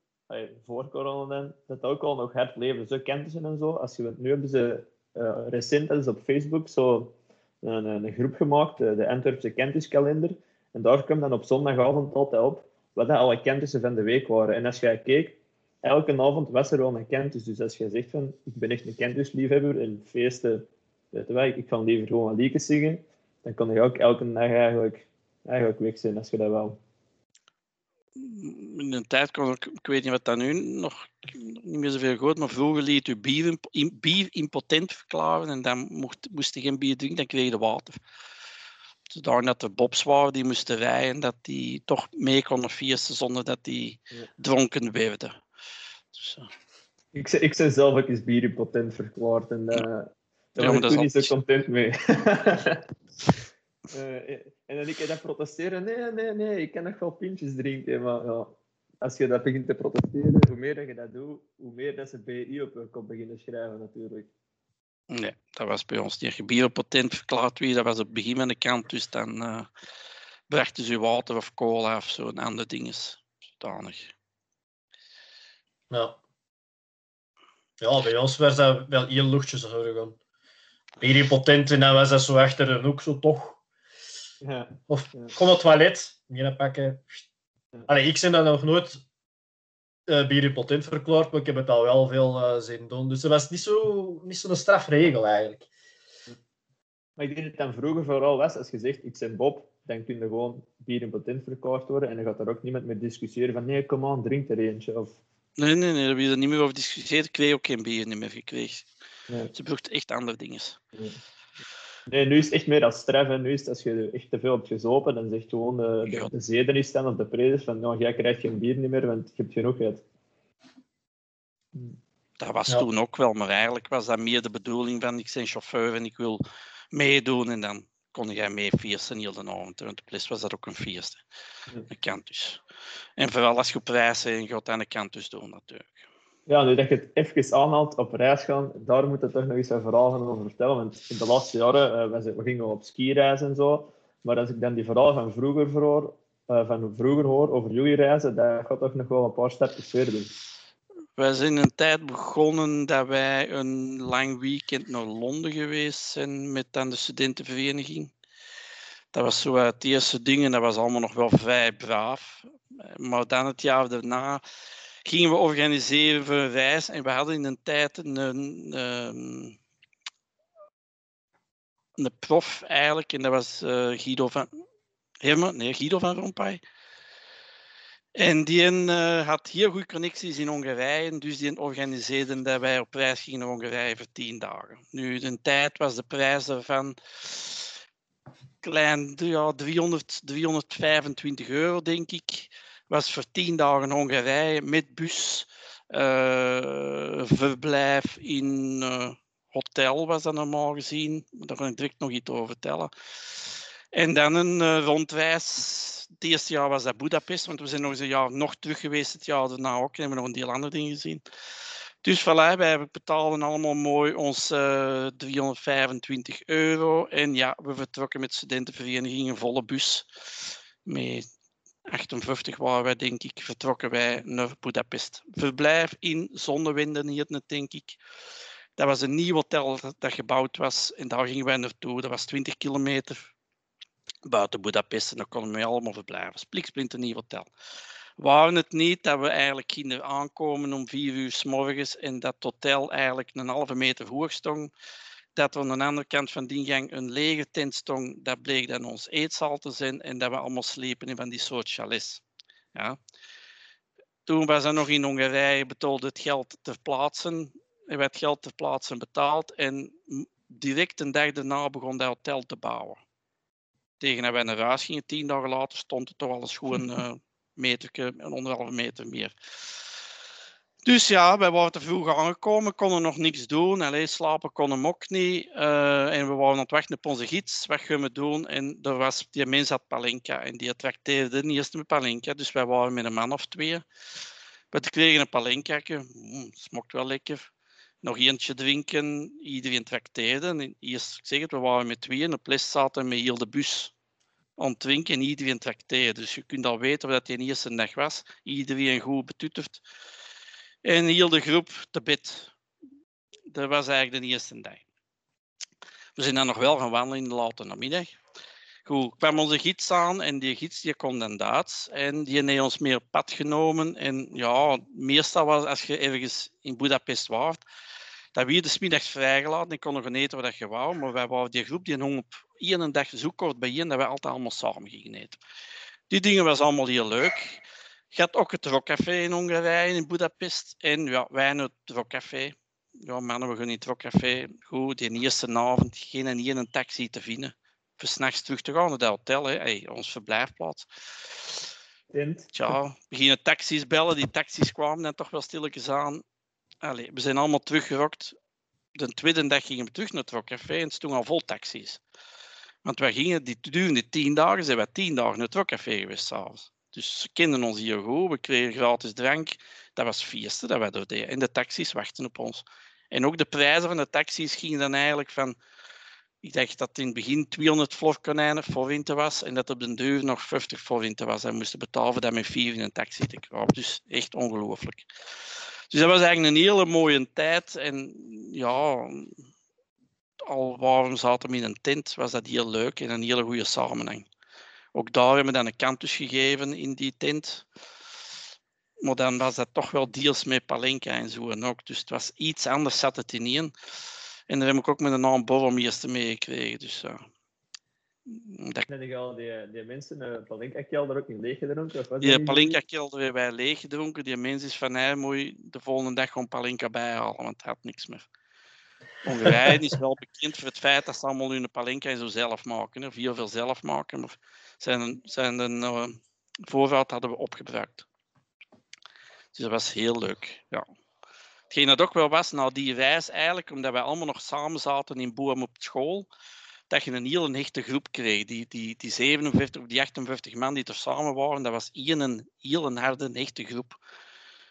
voor corona dan, dat ook al nog hard leven. Zo kennissen en zo. Als je, nu hebben ze eh, recent dat is op Facebook zo een, een, groep gemaakt, de, de Antwerpse kentiskalender. En daar kwam dan op zondagavond altijd op wat alle kentissen van de week waren. En als jij keek, elke avond was er wel een kentis. Dus als je zegt van, ik ben echt een kentisliefhebber en feesten, weet je ik kan liever gewoon liedjes zingen, dan kon je ook elke dag eigenlijk, eigenlijk weg zijn als je dat wel. In een tijd kon ik, ik weet niet wat dat nu nog niet meer zoveel goed, maar vroeger liet u bier, bier impotent verklaren en dan mocht, moest je geen bier drinken, dan kreeg je water. Zodat dat de bobs waren die moesten rijden, dat die toch mee konden feesten zonder dat die Ja. dronken werden. Dus, eh, Ik, zei- ik zelf ook eens bierimpotent verklaard en uh, daar was ik niet zo content mee. Eh, en dan ik dat protesteren, nee, nee, nee, ik kan nog wel pintjes drinken, maar ja, als je dat begint te protesteren, hoe meer dat je dat doet, hoe meer dat ze BI op je kop beginnen schrijven natuurlijk. nee, dat was bij ons niet. Impotent verklaard werd, dat was op het begin van de kant, dus dan eh brachten ze water of cola of zo en andere dingen. Zodanig. Ja. Ja, bij ons was dat wel heel luchtjes zo gegaan. Hier potent en dan was dat zo achter een hoek zo toch. Ja. Of kom op het toilet, niet pakken. Allee, ik ben dat nog nooit uh, bierpotent verklaard, maar ik heb het al wel veel eh zien doen. Dus dat was niet zo'n niet zo'n strafregel eigenlijk. Maar ik denk dat het dan vroeger vooral was, als je zegt, ik ben Bob, dan kun je gewoon bierimpotent verklaard worden en dan gaat er ook niemand meer discussiëren van, nee, kom aan, drink er eentje. Of, Nee, nee, nee, daar heb je er niet meer over discussieerd. Ik kreeg ook geen bier niet meer gekregen. nee. Ze brachten echt andere dingen. Nee, nu is het echt meer als straf. hè. Nu is het als je echt te veel hebt gezopen, dan zegt gewoon de, de, de zedenis dan of de preders van nou, jij krijgt geen bier niet meer, want je hebt genoeg gehad. Dat was Ja. toen ook wel, maar eigenlijk was dat meer de bedoeling van ik ben chauffeur en ik wil meedoen en dan kon jij mee feesten heel de avond. Want op les was dat ook een feest. hè. Een kantus. En vooral als je op reis bent, je gaat aan de kantus doen natuurlijk. Ja, nu dat je het even aanhaalt op reis gaan, daar moet je toch nog eens een verhaal gaan over vertellen. Want in de laatste jaren, eh, we, gingen op skireizen en zo, maar als ik dan die verhalen van vroeger, verhoor, eh, van vroeger hoor over jullie reizen, dat gaat toch nog wel een paar stapjes verder. Wij zijn een tijd begonnen dat wij een lang weekend naar Londen geweest zijn met dan de studentenvereniging. Dat was zo het eerste ding en dat was allemaal nog wel vrij braaf. Eh, Maar dan het jaar daarna gingen we organiseren voor een reis en we hadden in een tijd een, een, ehm, een prof eigenlijk en dat was eh, Guido van Herman, nee, Guido van Rompuy. En die eh, had heel goede connecties in Hongarije, dus die organiseerde dat wij op reis gingen naar Hongarije voor tien dagen. Nu, de tijd was de prijs daarvan klein, ja, 300, 325 euro, denk ik. Was voor tien dagen Hongarije met bus, eh, verblijf in eh, hotel was dat normaal gezien. Daar kan ik direct nog iets over vertellen. En dan een eh, rondreis. Het eerste jaar was dat Budapest, want we zijn nog eens een jaar nog terug geweest. Het jaar daarna ook. En hebben nog een deel andere dingen gezien. Dus voilà, wij betaalden allemaal mooi ons eh 325 euro. En ja, we vertrokken met studentenvereniging een volle bus. Met 58 waren wij, denk ik, vertrokken wij naar Budapest. Verblijf in Zonnewinden hier denk ik. Dat was een nieuw hotel dat, gebouwd was en daar gingen wij naartoe. Dat was 20 kilometer buiten Budapest en daar konden we allemaal verblijven. Spliksplint een nieuw hotel. Waren het niet dat we eigenlijk gingen aankomen om vier uur s morgens en dat hotel eigenlijk een halve meter hoog stond, dat aan de andere kant van die gang een lege tent stond, dat bleek dan ons eetzaal te zijn en dat we allemaal sliepen in van die soort chalets. Ja. Toen was er nog in Hongarije betaalde het geld te plaatsen. Er werd geld te plaatsen betaald en direct een dag daarna begon dat hotel te bouwen. Tegen dat wij naar huis gingen, tien dagen later, stond het toch alles gewoon uh, meter, een anderhalve meter meer. Dus ja, wij waren te vroeg aangekomen, konden nog niks doen. Alleen slapen konden we ook niet. Uh, en we waren aan het wachten op onze gids. Wat gaan we doen? En er was, die mens had Palenka en die trakteerde niet eerst met Palenka. Dus wij waren met een man of twee. We kregen een Palenka. Mm, smokt wel lekker. Nog eentje drinken. Iedereen trakteerde. En eerst, ik zeg het, we waren met tweeën. Op les zaten met heel de bus aan drinken en iedereen trakteerde. Dus je kunt al weten wat die eerste dag was. Iedereen goed betutterd. En heel de groep te bed. Dat was eigenlijk de eerste dag. We zijn dan nog wel gaan wandelen in de late namiddag. Goed, kwam onze gids aan en die gids die kon dan Duits. En die heeft ons meer op pad genomen. En ja, meestal was als je ergens in Budapest was, dat we de smiddags vrijgelaten en konden gaan eten wat je wou. Maar wij waren die groep die hong op één dag zo kort bijeen dat wij altijd allemaal samen gingen eten. Die dingen was allemaal heel leuk. Je had ook het rockcafé in Hongarije, in Budapest. En ja, wij in het rockcafé. Ja, mannen, we gaan in het rockcafé. Goed, die eerste avond geen en een taxi te vinden. Voor s'nachts terug te gaan naar het hotel, hè. Hey, ons verblijfplaats. Ja, we gingen taxis bellen. Die taxis kwamen dan toch wel stilletjes aan. Allee, we zijn allemaal teruggerokt. De tweede dag gingen we terug naar het rockcafé en het stond al vol taxis. Want wij gingen, die durende tien dagen, zijn we tien dagen naar het rockcafé geweest s'avonds. Dus ze kenden ons hier goed. We kregen gratis drank. Dat was feesten dat wij door deden. En de taxis wachten op ons. En ook de prijzen van de taxis gingen dan eigenlijk van... Ik dacht dat in het begin 200 florkonijnen voor winter was en dat op de deur nog 50 voor winter was. En we moesten betalen dat met vier in een taxi te kopen. Dus echt ongelooflijk. Dus dat was eigenlijk een hele mooie tijd. En ja, al waarom zaten we in een tent, was dat heel leuk en een hele goede samenhang. Ook daar hebben we dan een kantus gegeven in die tent. Maar dan was dat toch wel deals met Palenka en zo en ook. Dus het was iets anders, zat het in één. En daar heb ik ook met een naam Borrommeester meegekregen. Dus, uh, dat... Al die, die mensen een Palenka-kelder ook niet leeggedronken? Die Palenka-kelder hebben wij leeggedronken. Die mens is van, hij moet de volgende dag gewoon Palenka bijhalen, want hij had niks meer. Hongarije is wel bekend voor het feit dat ze allemaal hun palenka en zo zelf maken. Of heel veel zelf maken. Maar zijn, zijn een uh, voorraad hadden we opgebruikt. Dus dat was heel leuk. Ja. Hetgeen dat ook wel was, na die reis eigenlijk, omdat wij allemaal nog samen zaten in Boem op school, dat je een heel hechte groep kreeg. Die, die, die 57 of die 58 man die er samen waren, dat was één een heel harde, hechte groep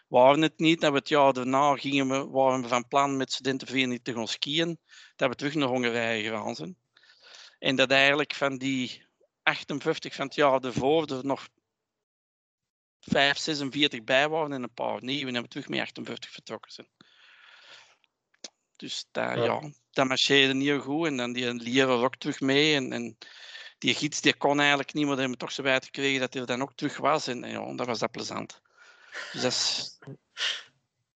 waren het niet. Dat we het jaar daarna gingen we, waren we van plan met studentenvereniging te gaan skiën. Dat we terug naar Hongarije zijn. En dat eigenlijk van die 58 van het jaar ervoor er nog 5, 46 bij waren en een paar nieuwe. En we terug met 58 vertrokken zijn. Dus dat, ja. ja dat marcheerde heel goed. En dan die leren ook terug mee. En, en die gids die kon eigenlijk niet, maar hebben we toch zo weit gekregen dat hij er dan ook terug was. En, en ja, dat was dat plezant. Dus dat, is,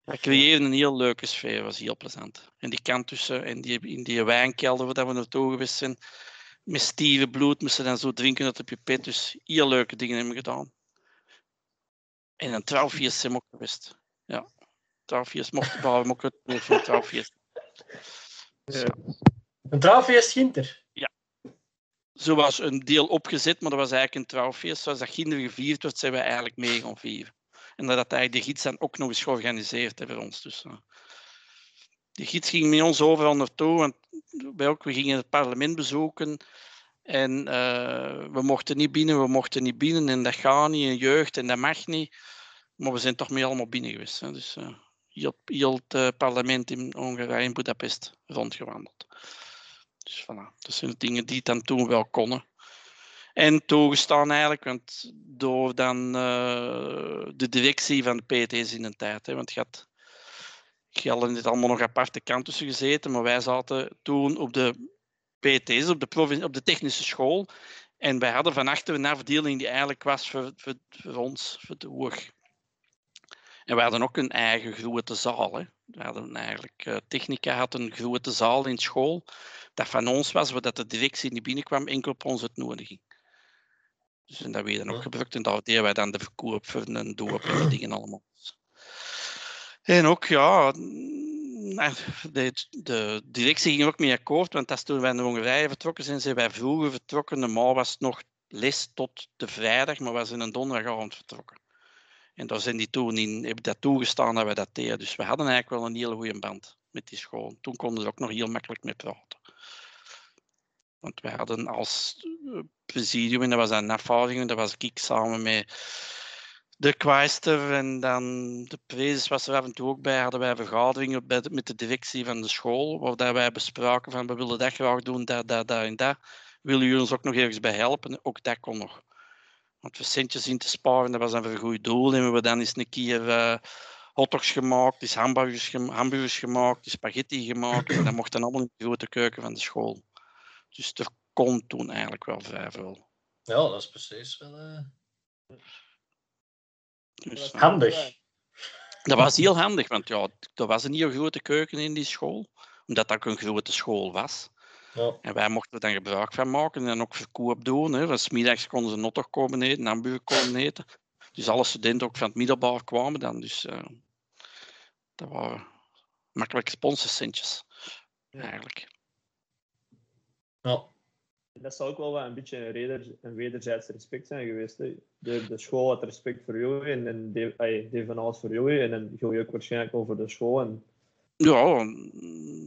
dat creëerde een heel leuke sfeer, was heel plezant. En die kant tussen, en die, in die wijnkelder waar we naartoe geweest zijn, met stieve bloed moesten dan zo drinken uit de pipet. Dus heel leuke dingen hebben we gedaan. En een trouwfeest zijn we ook geweest. Ja, trouwfeest mochten bouwen, ook het voor een trouwfeest. Ja. Een trouwfeest Ginter? Ja. Zo was een deel opgezet, maar dat was eigenlijk een trouwfeest. Zoals dat Ginter gevierd werd, zijn we eigenlijk mee gaan vieren. En dat had eigenlijk de gids dan ook nog eens georganiseerd hebben voor ons. Dus, uh, de gids ging met ons overal naartoe, want wij we gingen het parlement bezoeken. En uh, we mochten niet binnen, we mochten niet binnen. En dat gaat niet, en jeugd, en dat mag niet. Maar we zijn toch mee allemaal binnen geweest. Hè. Dus uh, heel, heel het parlement in Hongarije, in Budapest, rondgewandeld. Dus voilà, dat zijn dingen die dan toen wel konden. En toegestaan eigenlijk, want door dan de directie van de PT's in een tijd. Hè, want je had, Gelden heeft allemaal nog aparte kant tussen gezeten, maar wij zaten toen op de PT's, op de, op de technische school. En wij hadden van achter een afdeling die eigenlijk was voor, voor, voor ons, voor de hoog. En we hadden ook een eigen grote zaal. Hè. We hadden eigenlijk, eh, Technica had een grote zaal in school. Dat van ons was, dat de directie niet binnenkwam, enkel op onze uitnodiging. Dus en dat werd dan ook gebruikt en daar deden wij dan de verkoop voor een doop en dingen allemaal. En ook, ja, de, de directie ging ook mee akkoord, want dat toen wij naar Hongarije vertrokken zijn, zijn wij vroeger vertrokken. Normaal was het nog les tot de vrijdag, maar we zijn een donderdagavond vertrokken. En daar zijn die toen in, hebben dat toegestaan dat we dat deden. Dus we hadden eigenlijk wel een hele goede band met die school. Toen konden ze ook nog heel makkelijk mee praten. Want wij hadden als eh, presidium, en dat was een afvaardiging, dat was ik samen met de kwijster en dan de prezes was er af en toe ook bij, hadden wij vergaderingen bij met de directie van de school, waar wij bespraken van we willen dat graag doen, dat, dat, dat en dat. Willen jullie ons ook nog ergens bij helpen? Ook dat kon nog. Want voor centjes in te sparen, dat was dan voor een goed doel. En we hebben dan eens een keer eh hotdogs gemaakt, eens hamburgers, gem- hamburgers gemaakt, eens spaghetti gemaakt. En dat mocht dan allemaal in de grote keuken van de school. Dus er kon toen eigenlijk wel vrij veel. Ja, dat is precies wel eh, Dus, eh, handig. Dat was heel handig, want ja, er was een heel grote keuken in die school, omdat dat ook een grote school was. Ja. En wij mochten er dan gebruik van maken en dan ook verkoop doen. Hè. Want 's middags konden ze hotdog komen eten, hamburger komen eten. Dus alle studenten ook van het middelbaar kwamen dan. Dus eh, dat waren makkelijke sponsorcentjes, Ja. eigenlijk. Ja. Dat zou ook wel een beetje een, wederzijds respect zijn geweest. De, de school had respect voor jullie en, en deed, van alles voor jullie. En dan jullie ook waarschijnlijk over de school. En, Ja,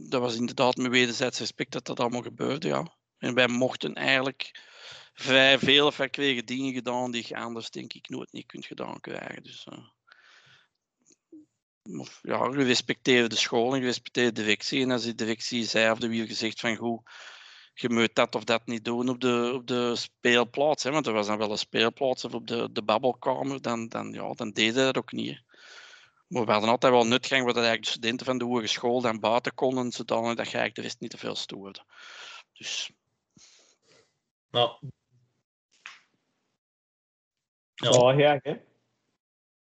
dat was inderdaad met wederzijds respect dat dat allemaal gebeurde, ja. En wij mochten eigenlijk vrij veel, of wij kregen dingen gedaan die je anders denk ik nooit niet kunt gedaan krijgen. Dus, eh, ja, je respecteerde de school en je respecteerde de directie. En als de directie zei of de wie gezegd van goed, je moet dat of dat niet doen op de, op de speelplaats. Hè, want er was dan wel een speelplaats of op de, de babbelkamer, dan, dan, ja, dan deden dat ook niet. hè. Maar we hadden altijd wel nutgang waar dat eigenlijk de studenten van de hogeschool dan buiten konden, zodanig dat je eigenlijk de rest niet te veel stoorde. Dus Ja. Ja. Ja, ja, hè.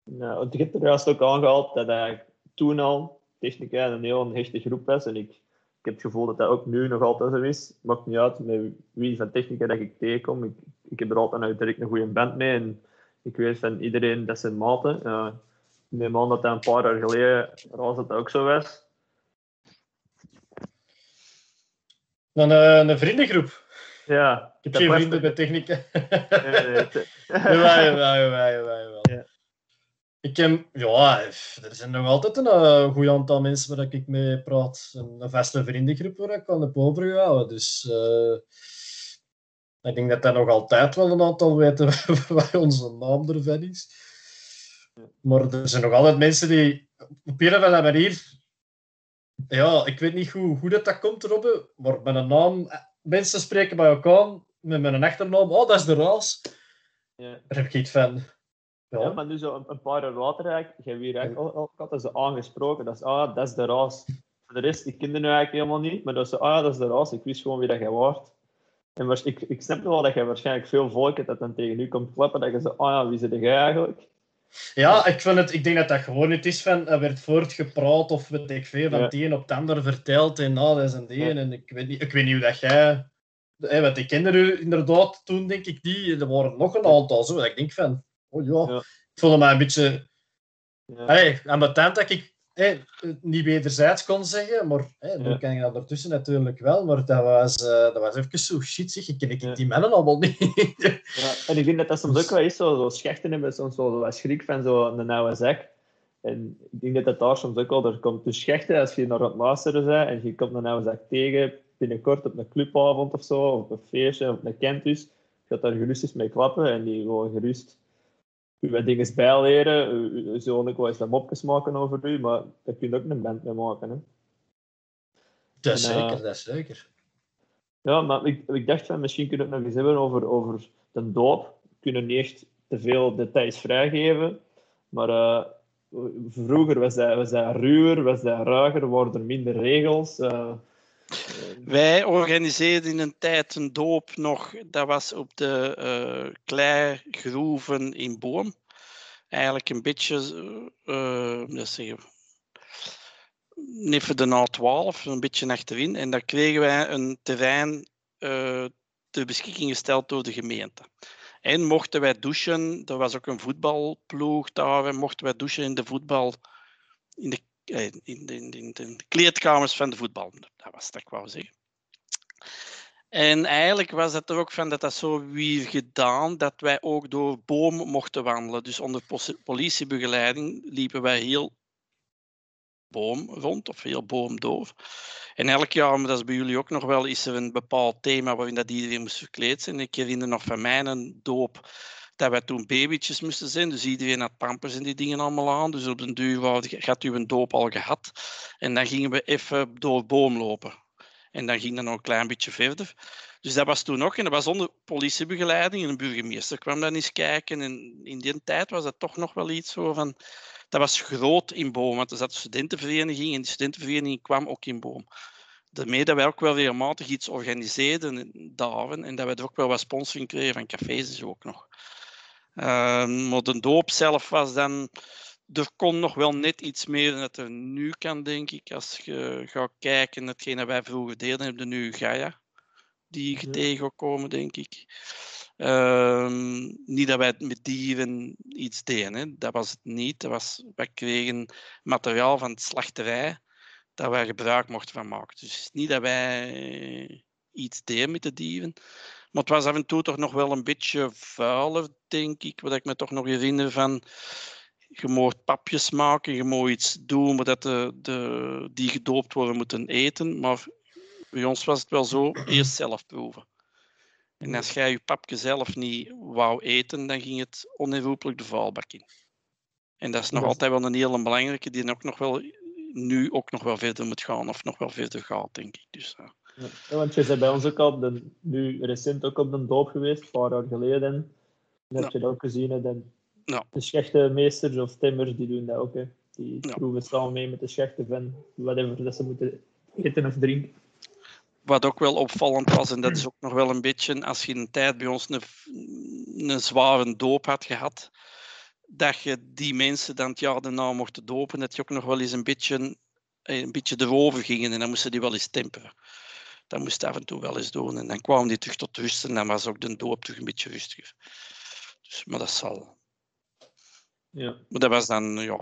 Nou, want je hebt er juist ook aangehaald dat eigenlijk toen al Technica een heel een hechte groep was. En ik heb het gevoel dat dat ook nu nog altijd zo is. Maakt niet uit met wie van Technica dat ik tegenkom. Ik, ik heb er altijd direct een goede band mee. En ik weet van iedereen dat zijn maten. Ik neem aan dat dat een paar jaar geleden was dat ook zo was. Dan eh, een vriendengroep. Ja, Ik heb geen vrienden bij technica. Nee, nee, jawel, jawel, jawel, jawel. Ja. Ik heb, ja, er zijn nog altijd een uh, goed aantal mensen waar ik mee praat. Een, een vaste vriendengroep waar ik aan de overgehouden. Dus eh, ik denk dat dat nog altijd wel een aantal weten waar onze naam ervan is. Maar er zijn nog altijd mensen die op een of andere manier... Ja, ik weet niet hoe, hoe dat, dat komt, Robbe, maar met een naam... eh, Mensen spreken bij elkaar met mijn achternaam. Oh, dat is de raas. ja. Daar heb ik iets van. Ja, maar nu zo een, een paar jaar later eigenlijk, jij weer eigenlijk ze aangesproken. Dat is, ah, dat is de raas. Voor de rest, ik kende nu eigenlijk helemaal niet, maar dat is, ah, dat is de raas. Ik wist gewoon wie dat jij waart. En ik, ik snap wel dat jij waarschijnlijk veel volk hebt dat dan tegen u komt klappen, dat je zegt, ah ja, wie zit jij eigenlijk? Ja, ik, vind het, ik denk dat dat gewoon niet is van er werd voortgepraat of weet ik veel, van Ja. het een op het ander verteld en nou, dat is een die. Ja. En ik weet, niet, ik weet niet hoe dat jij... Hey, want ik kende u inderdaad toen, denk ik, die. Er waren nog een aantal zo. Dat ik denk van, oh ja, Ja. ik voelde me een beetje... Ja. Hey, aan mijn tijd dat ik hey, het niet wederzijds kon zeggen, maar hey, nu Ja. kan je dat ertussen natuurlijk wel. Maar dat was, eh, dat was even zo shit, zeg. Ik ken ik Ja. die mannen allemaal niet. Ja, en ik vind dat dat soms ook wel is, zo, zo schechten hebben soms wel wat schrik van zo'n oude zak. En ik denk dat dat daar soms ook wel er komt. Dus schechten, als je naar het luisteren bent en je komt een oude zak tegen, binnenkort op een clubavond of zo, of op een feestje, of op een campus, je gaat daar gerust eens mee klappen en die gewoon gerust u wat dingen bijleren. Zullen ook wel eens mopjes maken over u, maar daar kun je ook een band mee maken. Hè. dat is En, eh, zeker, dat is zeker. Ja, maar ik, ik dacht van misschien kunnen we het nog eens hebben over, over de doop. We kunnen niet echt te veel details vrijgeven. Maar eh, vroeger was hij, was hij ruwer, was hij ruiger, waren er minder regels. Uh, wij organiseerden in een tijd een doop nog, dat was op de uh, kleigroeven in Boom. Eigenlijk een beetje, uh, uh, zeggen, de A12, een beetje achterin. En daar kregen wij een terrein uh, ter beschikking gesteld door de gemeente. En mochten wij douchen, er was ook een voetbalploeg daar, mochten wij douchen in de voetbal, in de, in de, in de, in de kleedkamers van de voetbal. Was dat ik wou zeggen. En eigenlijk was het er ook van dat dat zo weer gedaan dat wij ook door bomen mochten wandelen. Dus onder politiebegeleiding liepen wij heel boom rond of heel boomdoof. En elk jaar, maar dat is bij jullie ook nog wel, is er een bepaald thema waarin dat iedereen moest verkleed zijn. Ik herinner nog van mij een doop dat wij toen babytjes moesten zijn. Dus iedereen had pampers en die dingen allemaal aan. Dus op den duur had u een doop al gehad. En dan gingen we even door boom lopen. En dan ging dat nog een klein beetje verder. Dus dat was toen ook, en dat was onder politiebegeleiding. En een burgemeester kwam dan eens kijken. En in die tijd was dat toch nog wel iets zo van... Dat was groot in Boom, want er zat een studentenvereniging en die studentenvereniging kwam ook in Boom. Daarmee dat wij ook wel regelmatig iets organiseerden daar en dat we er ook wel wat sponsoring kregen van cafés dus ook nog. Uh, maar de doop zelf was dan er kon nog wel net iets meer dan dat er nu kan, denk ik. Als je gaat kijken naar hetgeen dat wij vroeger deden, hebben we nu Gaia, die je tegenkomen, denk ik. Uh, niet dat wij met dieren iets deden, hè. dat was het niet. Dat was, wij kregen materiaal van de slachterij dat wij gebruik mochten van maken. Dus niet dat wij iets deden met de dieren. Maar het was af en toe toch nog wel een beetje vuiler, denk ik. Wat ik me toch nog herinner van je moet papjes maken, je moet iets doen, maar dat de, de, die gedoopt worden moeten eten. Maar bij ons was het wel zo, eerst zelf proeven. En als jij je papje zelf niet wou eten, dan ging het onherroepelijk de vuilbak in. En dat is nog altijd wel een hele belangrijke, die ook nog wel, nu ook nog wel verder moet gaan, of nog wel verder gaat, denk ik. Dus, uh. Ja, want je bent bij ons ook al, de, nu recent ook op de doop geweest, een paar jaar geleden. En heb je dat ook gezien, hè, de, ja. de schechtemeesters of timmers, die doen dat ook. Hè. Die proeven samen mee met de schechten van whatever dat ze moeten eten of drinken. Wat ook wel opvallend was, en dat is ook nog wel een beetje, als je een tijd bij ons een, een zware doop had gehad, dat je die mensen dan het jaar daarna mocht dopen, dat je ook nog wel eens een beetje, een beetje erover gingen en dan moesten die wel eens temperen. Dat moest af en toe wel eens doen. En dan kwamen die terug tot rust en dan was ook de doop terug een beetje rustiger. Dus, maar dat zal, ja. Maar dat was dan, ja,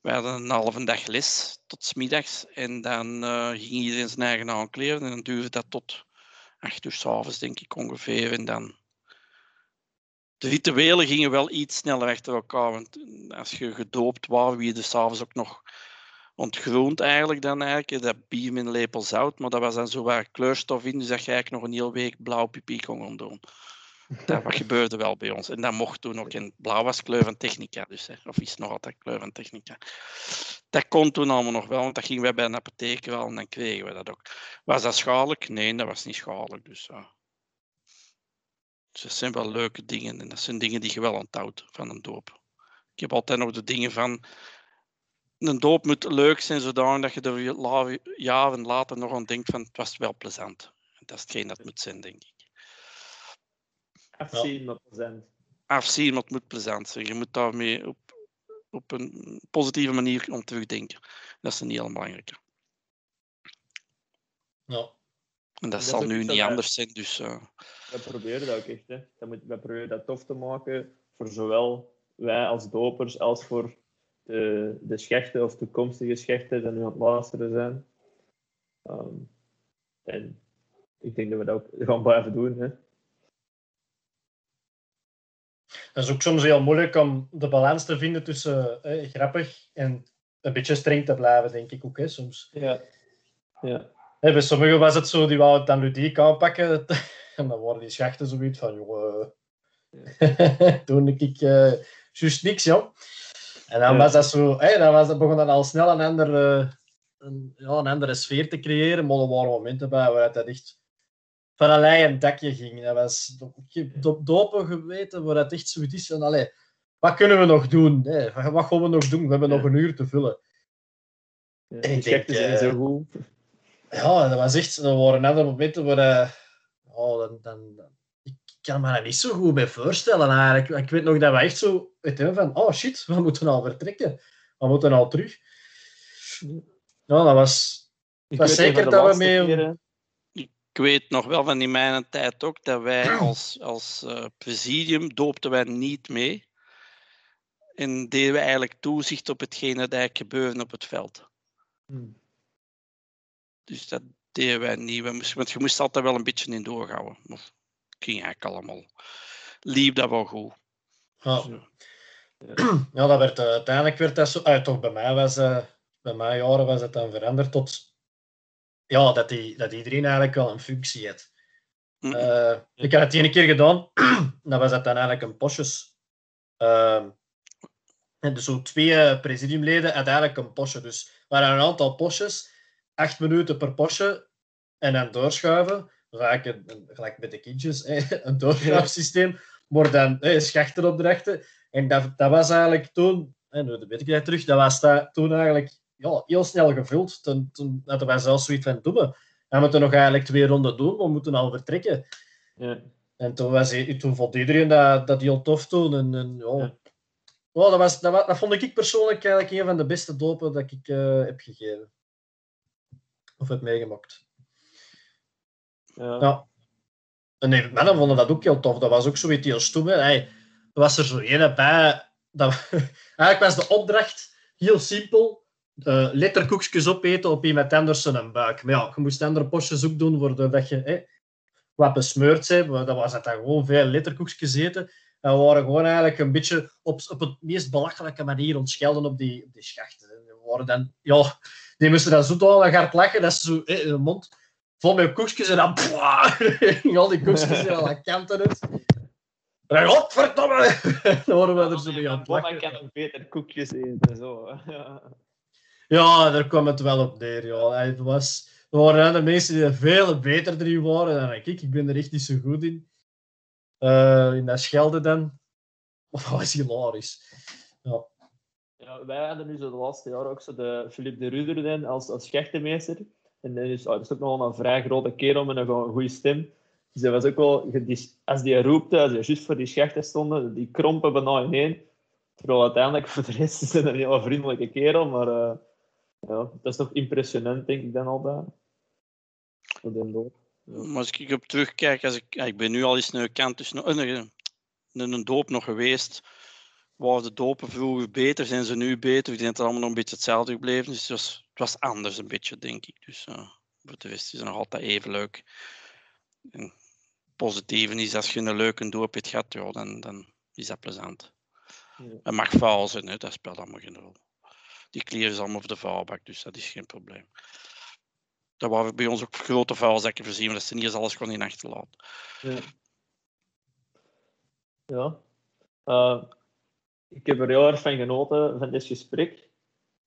we hadden een halve dag les tot smiddags en dan uh, ging iedereen zijn eigen aankleden en dan duurde dat tot acht uur s'avonds, denk ik ongeveer. En dan. De rituelen gingen wel iets sneller achter elkaar, want als je gedoopt was, wie je dus s'avonds ook nog ontgroend eigenlijk dan eigenlijk. Dat bier met een lepel zout, maar dat was dan zo waar kleurstof in, dus dat je eigenlijk nog een hele week blauw pipi kon doen. Dat wat gebeurde wel bij ons. En dat mocht toen ook in blauw was kleur van technica. Dus, hè. Of is nog altijd kleur van technica. Dat kon toen allemaal nog wel, want dat gingen wij bij een apotheek wel en dan kregen we dat ook. Was dat schadelijk? Nee, dat was niet schadelijk. Dus, uh. dus dat zijn wel leuke dingen. En dat zijn dingen die je wel onthoudt van een doop. Ik heb altijd nog de dingen van. Een doop moet leuk zijn, zodanig dat je er jaren later nog aan denkt van het was wel plezant. Dat is hetgeen dat moet zijn, denk ik. Afzien, maar plezant. Afzien, maar het moet plezant zijn. Je moet daarmee op, op een positieve manier om terugdenken. Dat is een heel belangrijke. Ja. En dat, zal nu niet anders zijn. Dus, uh... We proberen dat ook echt. Hè. Dat moet, we proberen dat tof te maken voor zowel wij als dopers als voor de, de schechten of toekomstige schechten die nu aan het luisteren zijn. Um, en ik denk dat we dat ook gaan blijven doen. Hè. Het is ook soms heel moeilijk om de balans te vinden tussen eh, grappig en een beetje streng te blijven, denk ik ook, hè, soms. Ja. ja. bij sommigen was het zo, die wou het dan ludiek aanpakken. En dan worden die schachten zoiets van, joh, ja. toen ik uh, juist niks, joh. En dan was dat zo, hey, dan was dat, begon dat al snel een andere, een, ja, een andere sfeer te creëren. Maar er waren momenten bij waar dat echt van een dakje ging. Dat was op dopen geweten waar het echt zoiets is. En allee, wat kunnen we nog doen? Hè? Wat gaan we nog doen? We hebben nog een uur te vullen. Ja, Ik de denk, schechten zijn eh, zo goed. Ja, dat was echt... Er waren net momenten waar... eh, oh, dan, dan, kan me daar niet zo goed bij voorstellen eigenlijk. Ik weet nog dat we echt zo... Weet je, van, oh shit, we moeten al vertrekken. We moeten al terug. Ja, dat was... Ik was weet zeker dat we mee- keren- Ik weet nog wel van in mijn tijd ook dat wij als, als eh, presidium doopten wij niet mee. En deden we eigenlijk toezicht op hetgeen dat eigenlijk gebeurde op het veld. Hm. Dus dat deden wij niet. We moesten, want je moest altijd wel een beetje in doorhouden. Maar het ging eigenlijk allemaal. Liep dat wel goed. Ja, Ja. dat werd, eh, uiteindelijk werd dat zo... ah, toch bij mij was... eh, bij mijn jaren was het dan veranderd tot... Ja, dat, die, dat iedereen eigenlijk wel een functie had. Mm. Eh, ik had het ene keer gedaan. dat was het dan eigenlijk een postjes. Ehm, en dus zo twee presidiumleden had eigenlijk een postje. Dus waren een aantal postjes. Acht minuten per postje. En dan doorschuiven. Een, een- gelijk met de kindjes. een doorschuifsysteem. Maar dan hè, schachteropdrachten. En dat, dat was eigenlijk toen... En nu weet ik dat terug. Dat was dat toen eigenlijk ja, heel snel gevuld. Toen, toen hadden wij zelfs zoiets van... Doen we. We moeten nog eigenlijk twee ronden doen. We moeten al vertrekken. Ja. En toen, was, hij- toen vond iedereen dat, dat heel tof toen. En, en, ja. Ja. Dat, was, dat, dat vond ik persoonlijk eigenlijk een van de beste dopen dat ik eh, heb gegeven. Of heb meegemaakt. Ja. Ja. En nee, mannen vonden dat ook heel tof. Dat was ook zoiets heel stoem. Hey, was er zo een bij. Dat, eigenlijk was de opdracht heel simpel. eh letterkoekjes opeten op iemand anders zijn buik. Maar ja, je moest andere postjes ook doen voor dat je wat besmeurd bent. Dan was het dan gewoon veel letterkoekjes eten. En we waren gewoon eigenlijk een beetje op, op het meest belachelijke manier ontschelden op die, op die schachten. En we waren dan, ja, die moesten dan zo hard lachen dat ze zo in de mond vol met koekjes en dan ging al die koekjes in alle kanten uit. En godverdomme! Dan horen we er zo mee aan het lachen. kan nog beter koekjes eten. Zo. Ja. Daar kwam het wel op neer. Ja. Het was, er waren andere mensen die er veel beter erin waren dan ik. Ik ben er echt niet zo goed in. Eh, in dat schelden dan. Dat was hilarisch. Ja. Ja, wij hadden nu zo de laatste jaren ook zo de Philippe de Ruder dan als, als schechtenmeester. En dat is, oh, dat is ook nog een vrij grote kerel met een go- goede stem. Dus dat was ook wel, als die roepte, als die juist voor die schechten stonden, die krompen bijna ineen. Terwijl uiteindelijk voor de rest is het een heel vriendelijke kerel, maar eh, ja, dat is toch impressionant, denk ik dan altijd. Dood. Maar als ik op terugkijk, als ik, ik ben nu al eens een kant tussen een, een, een doop nog geweest. Waren de dopen vroeger beter? Zijn ze nu beter? Ik denk dat het allemaal nog een beetje hetzelfde gebleven is. Dus het was, anders een beetje, denk ik. Dus eh, voor de rest is het nog altijd even leuk. En positieve is als je een leuke doop hebt gehad, ja, dan, dan is dat plezant. Ja. Het mag fout zijn, hè, dat speelt allemaal geen rol. Die kleren is allemaal voor de vuilbak, dus dat is geen probleem. Daar waren bij ons ook grote vuilzakken voorzien, maar dat ze niet eens alles kon in achterlaten. Ja. Ja. Eh, ik heb er heel erg van genoten van dit gesprek.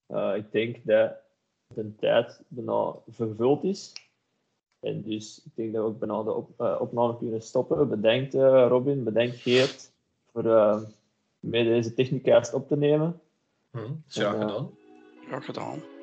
Eh, ik denk dat de tijd bijna vervuld is. En dus ik denk dat we ook bijna de op, eh, opname kunnen stoppen. Bedankt eh, Robin, bedankt Geert voor eh mee deze technicast op te nemen. Hm, graag gedaan. Ja, gedaan.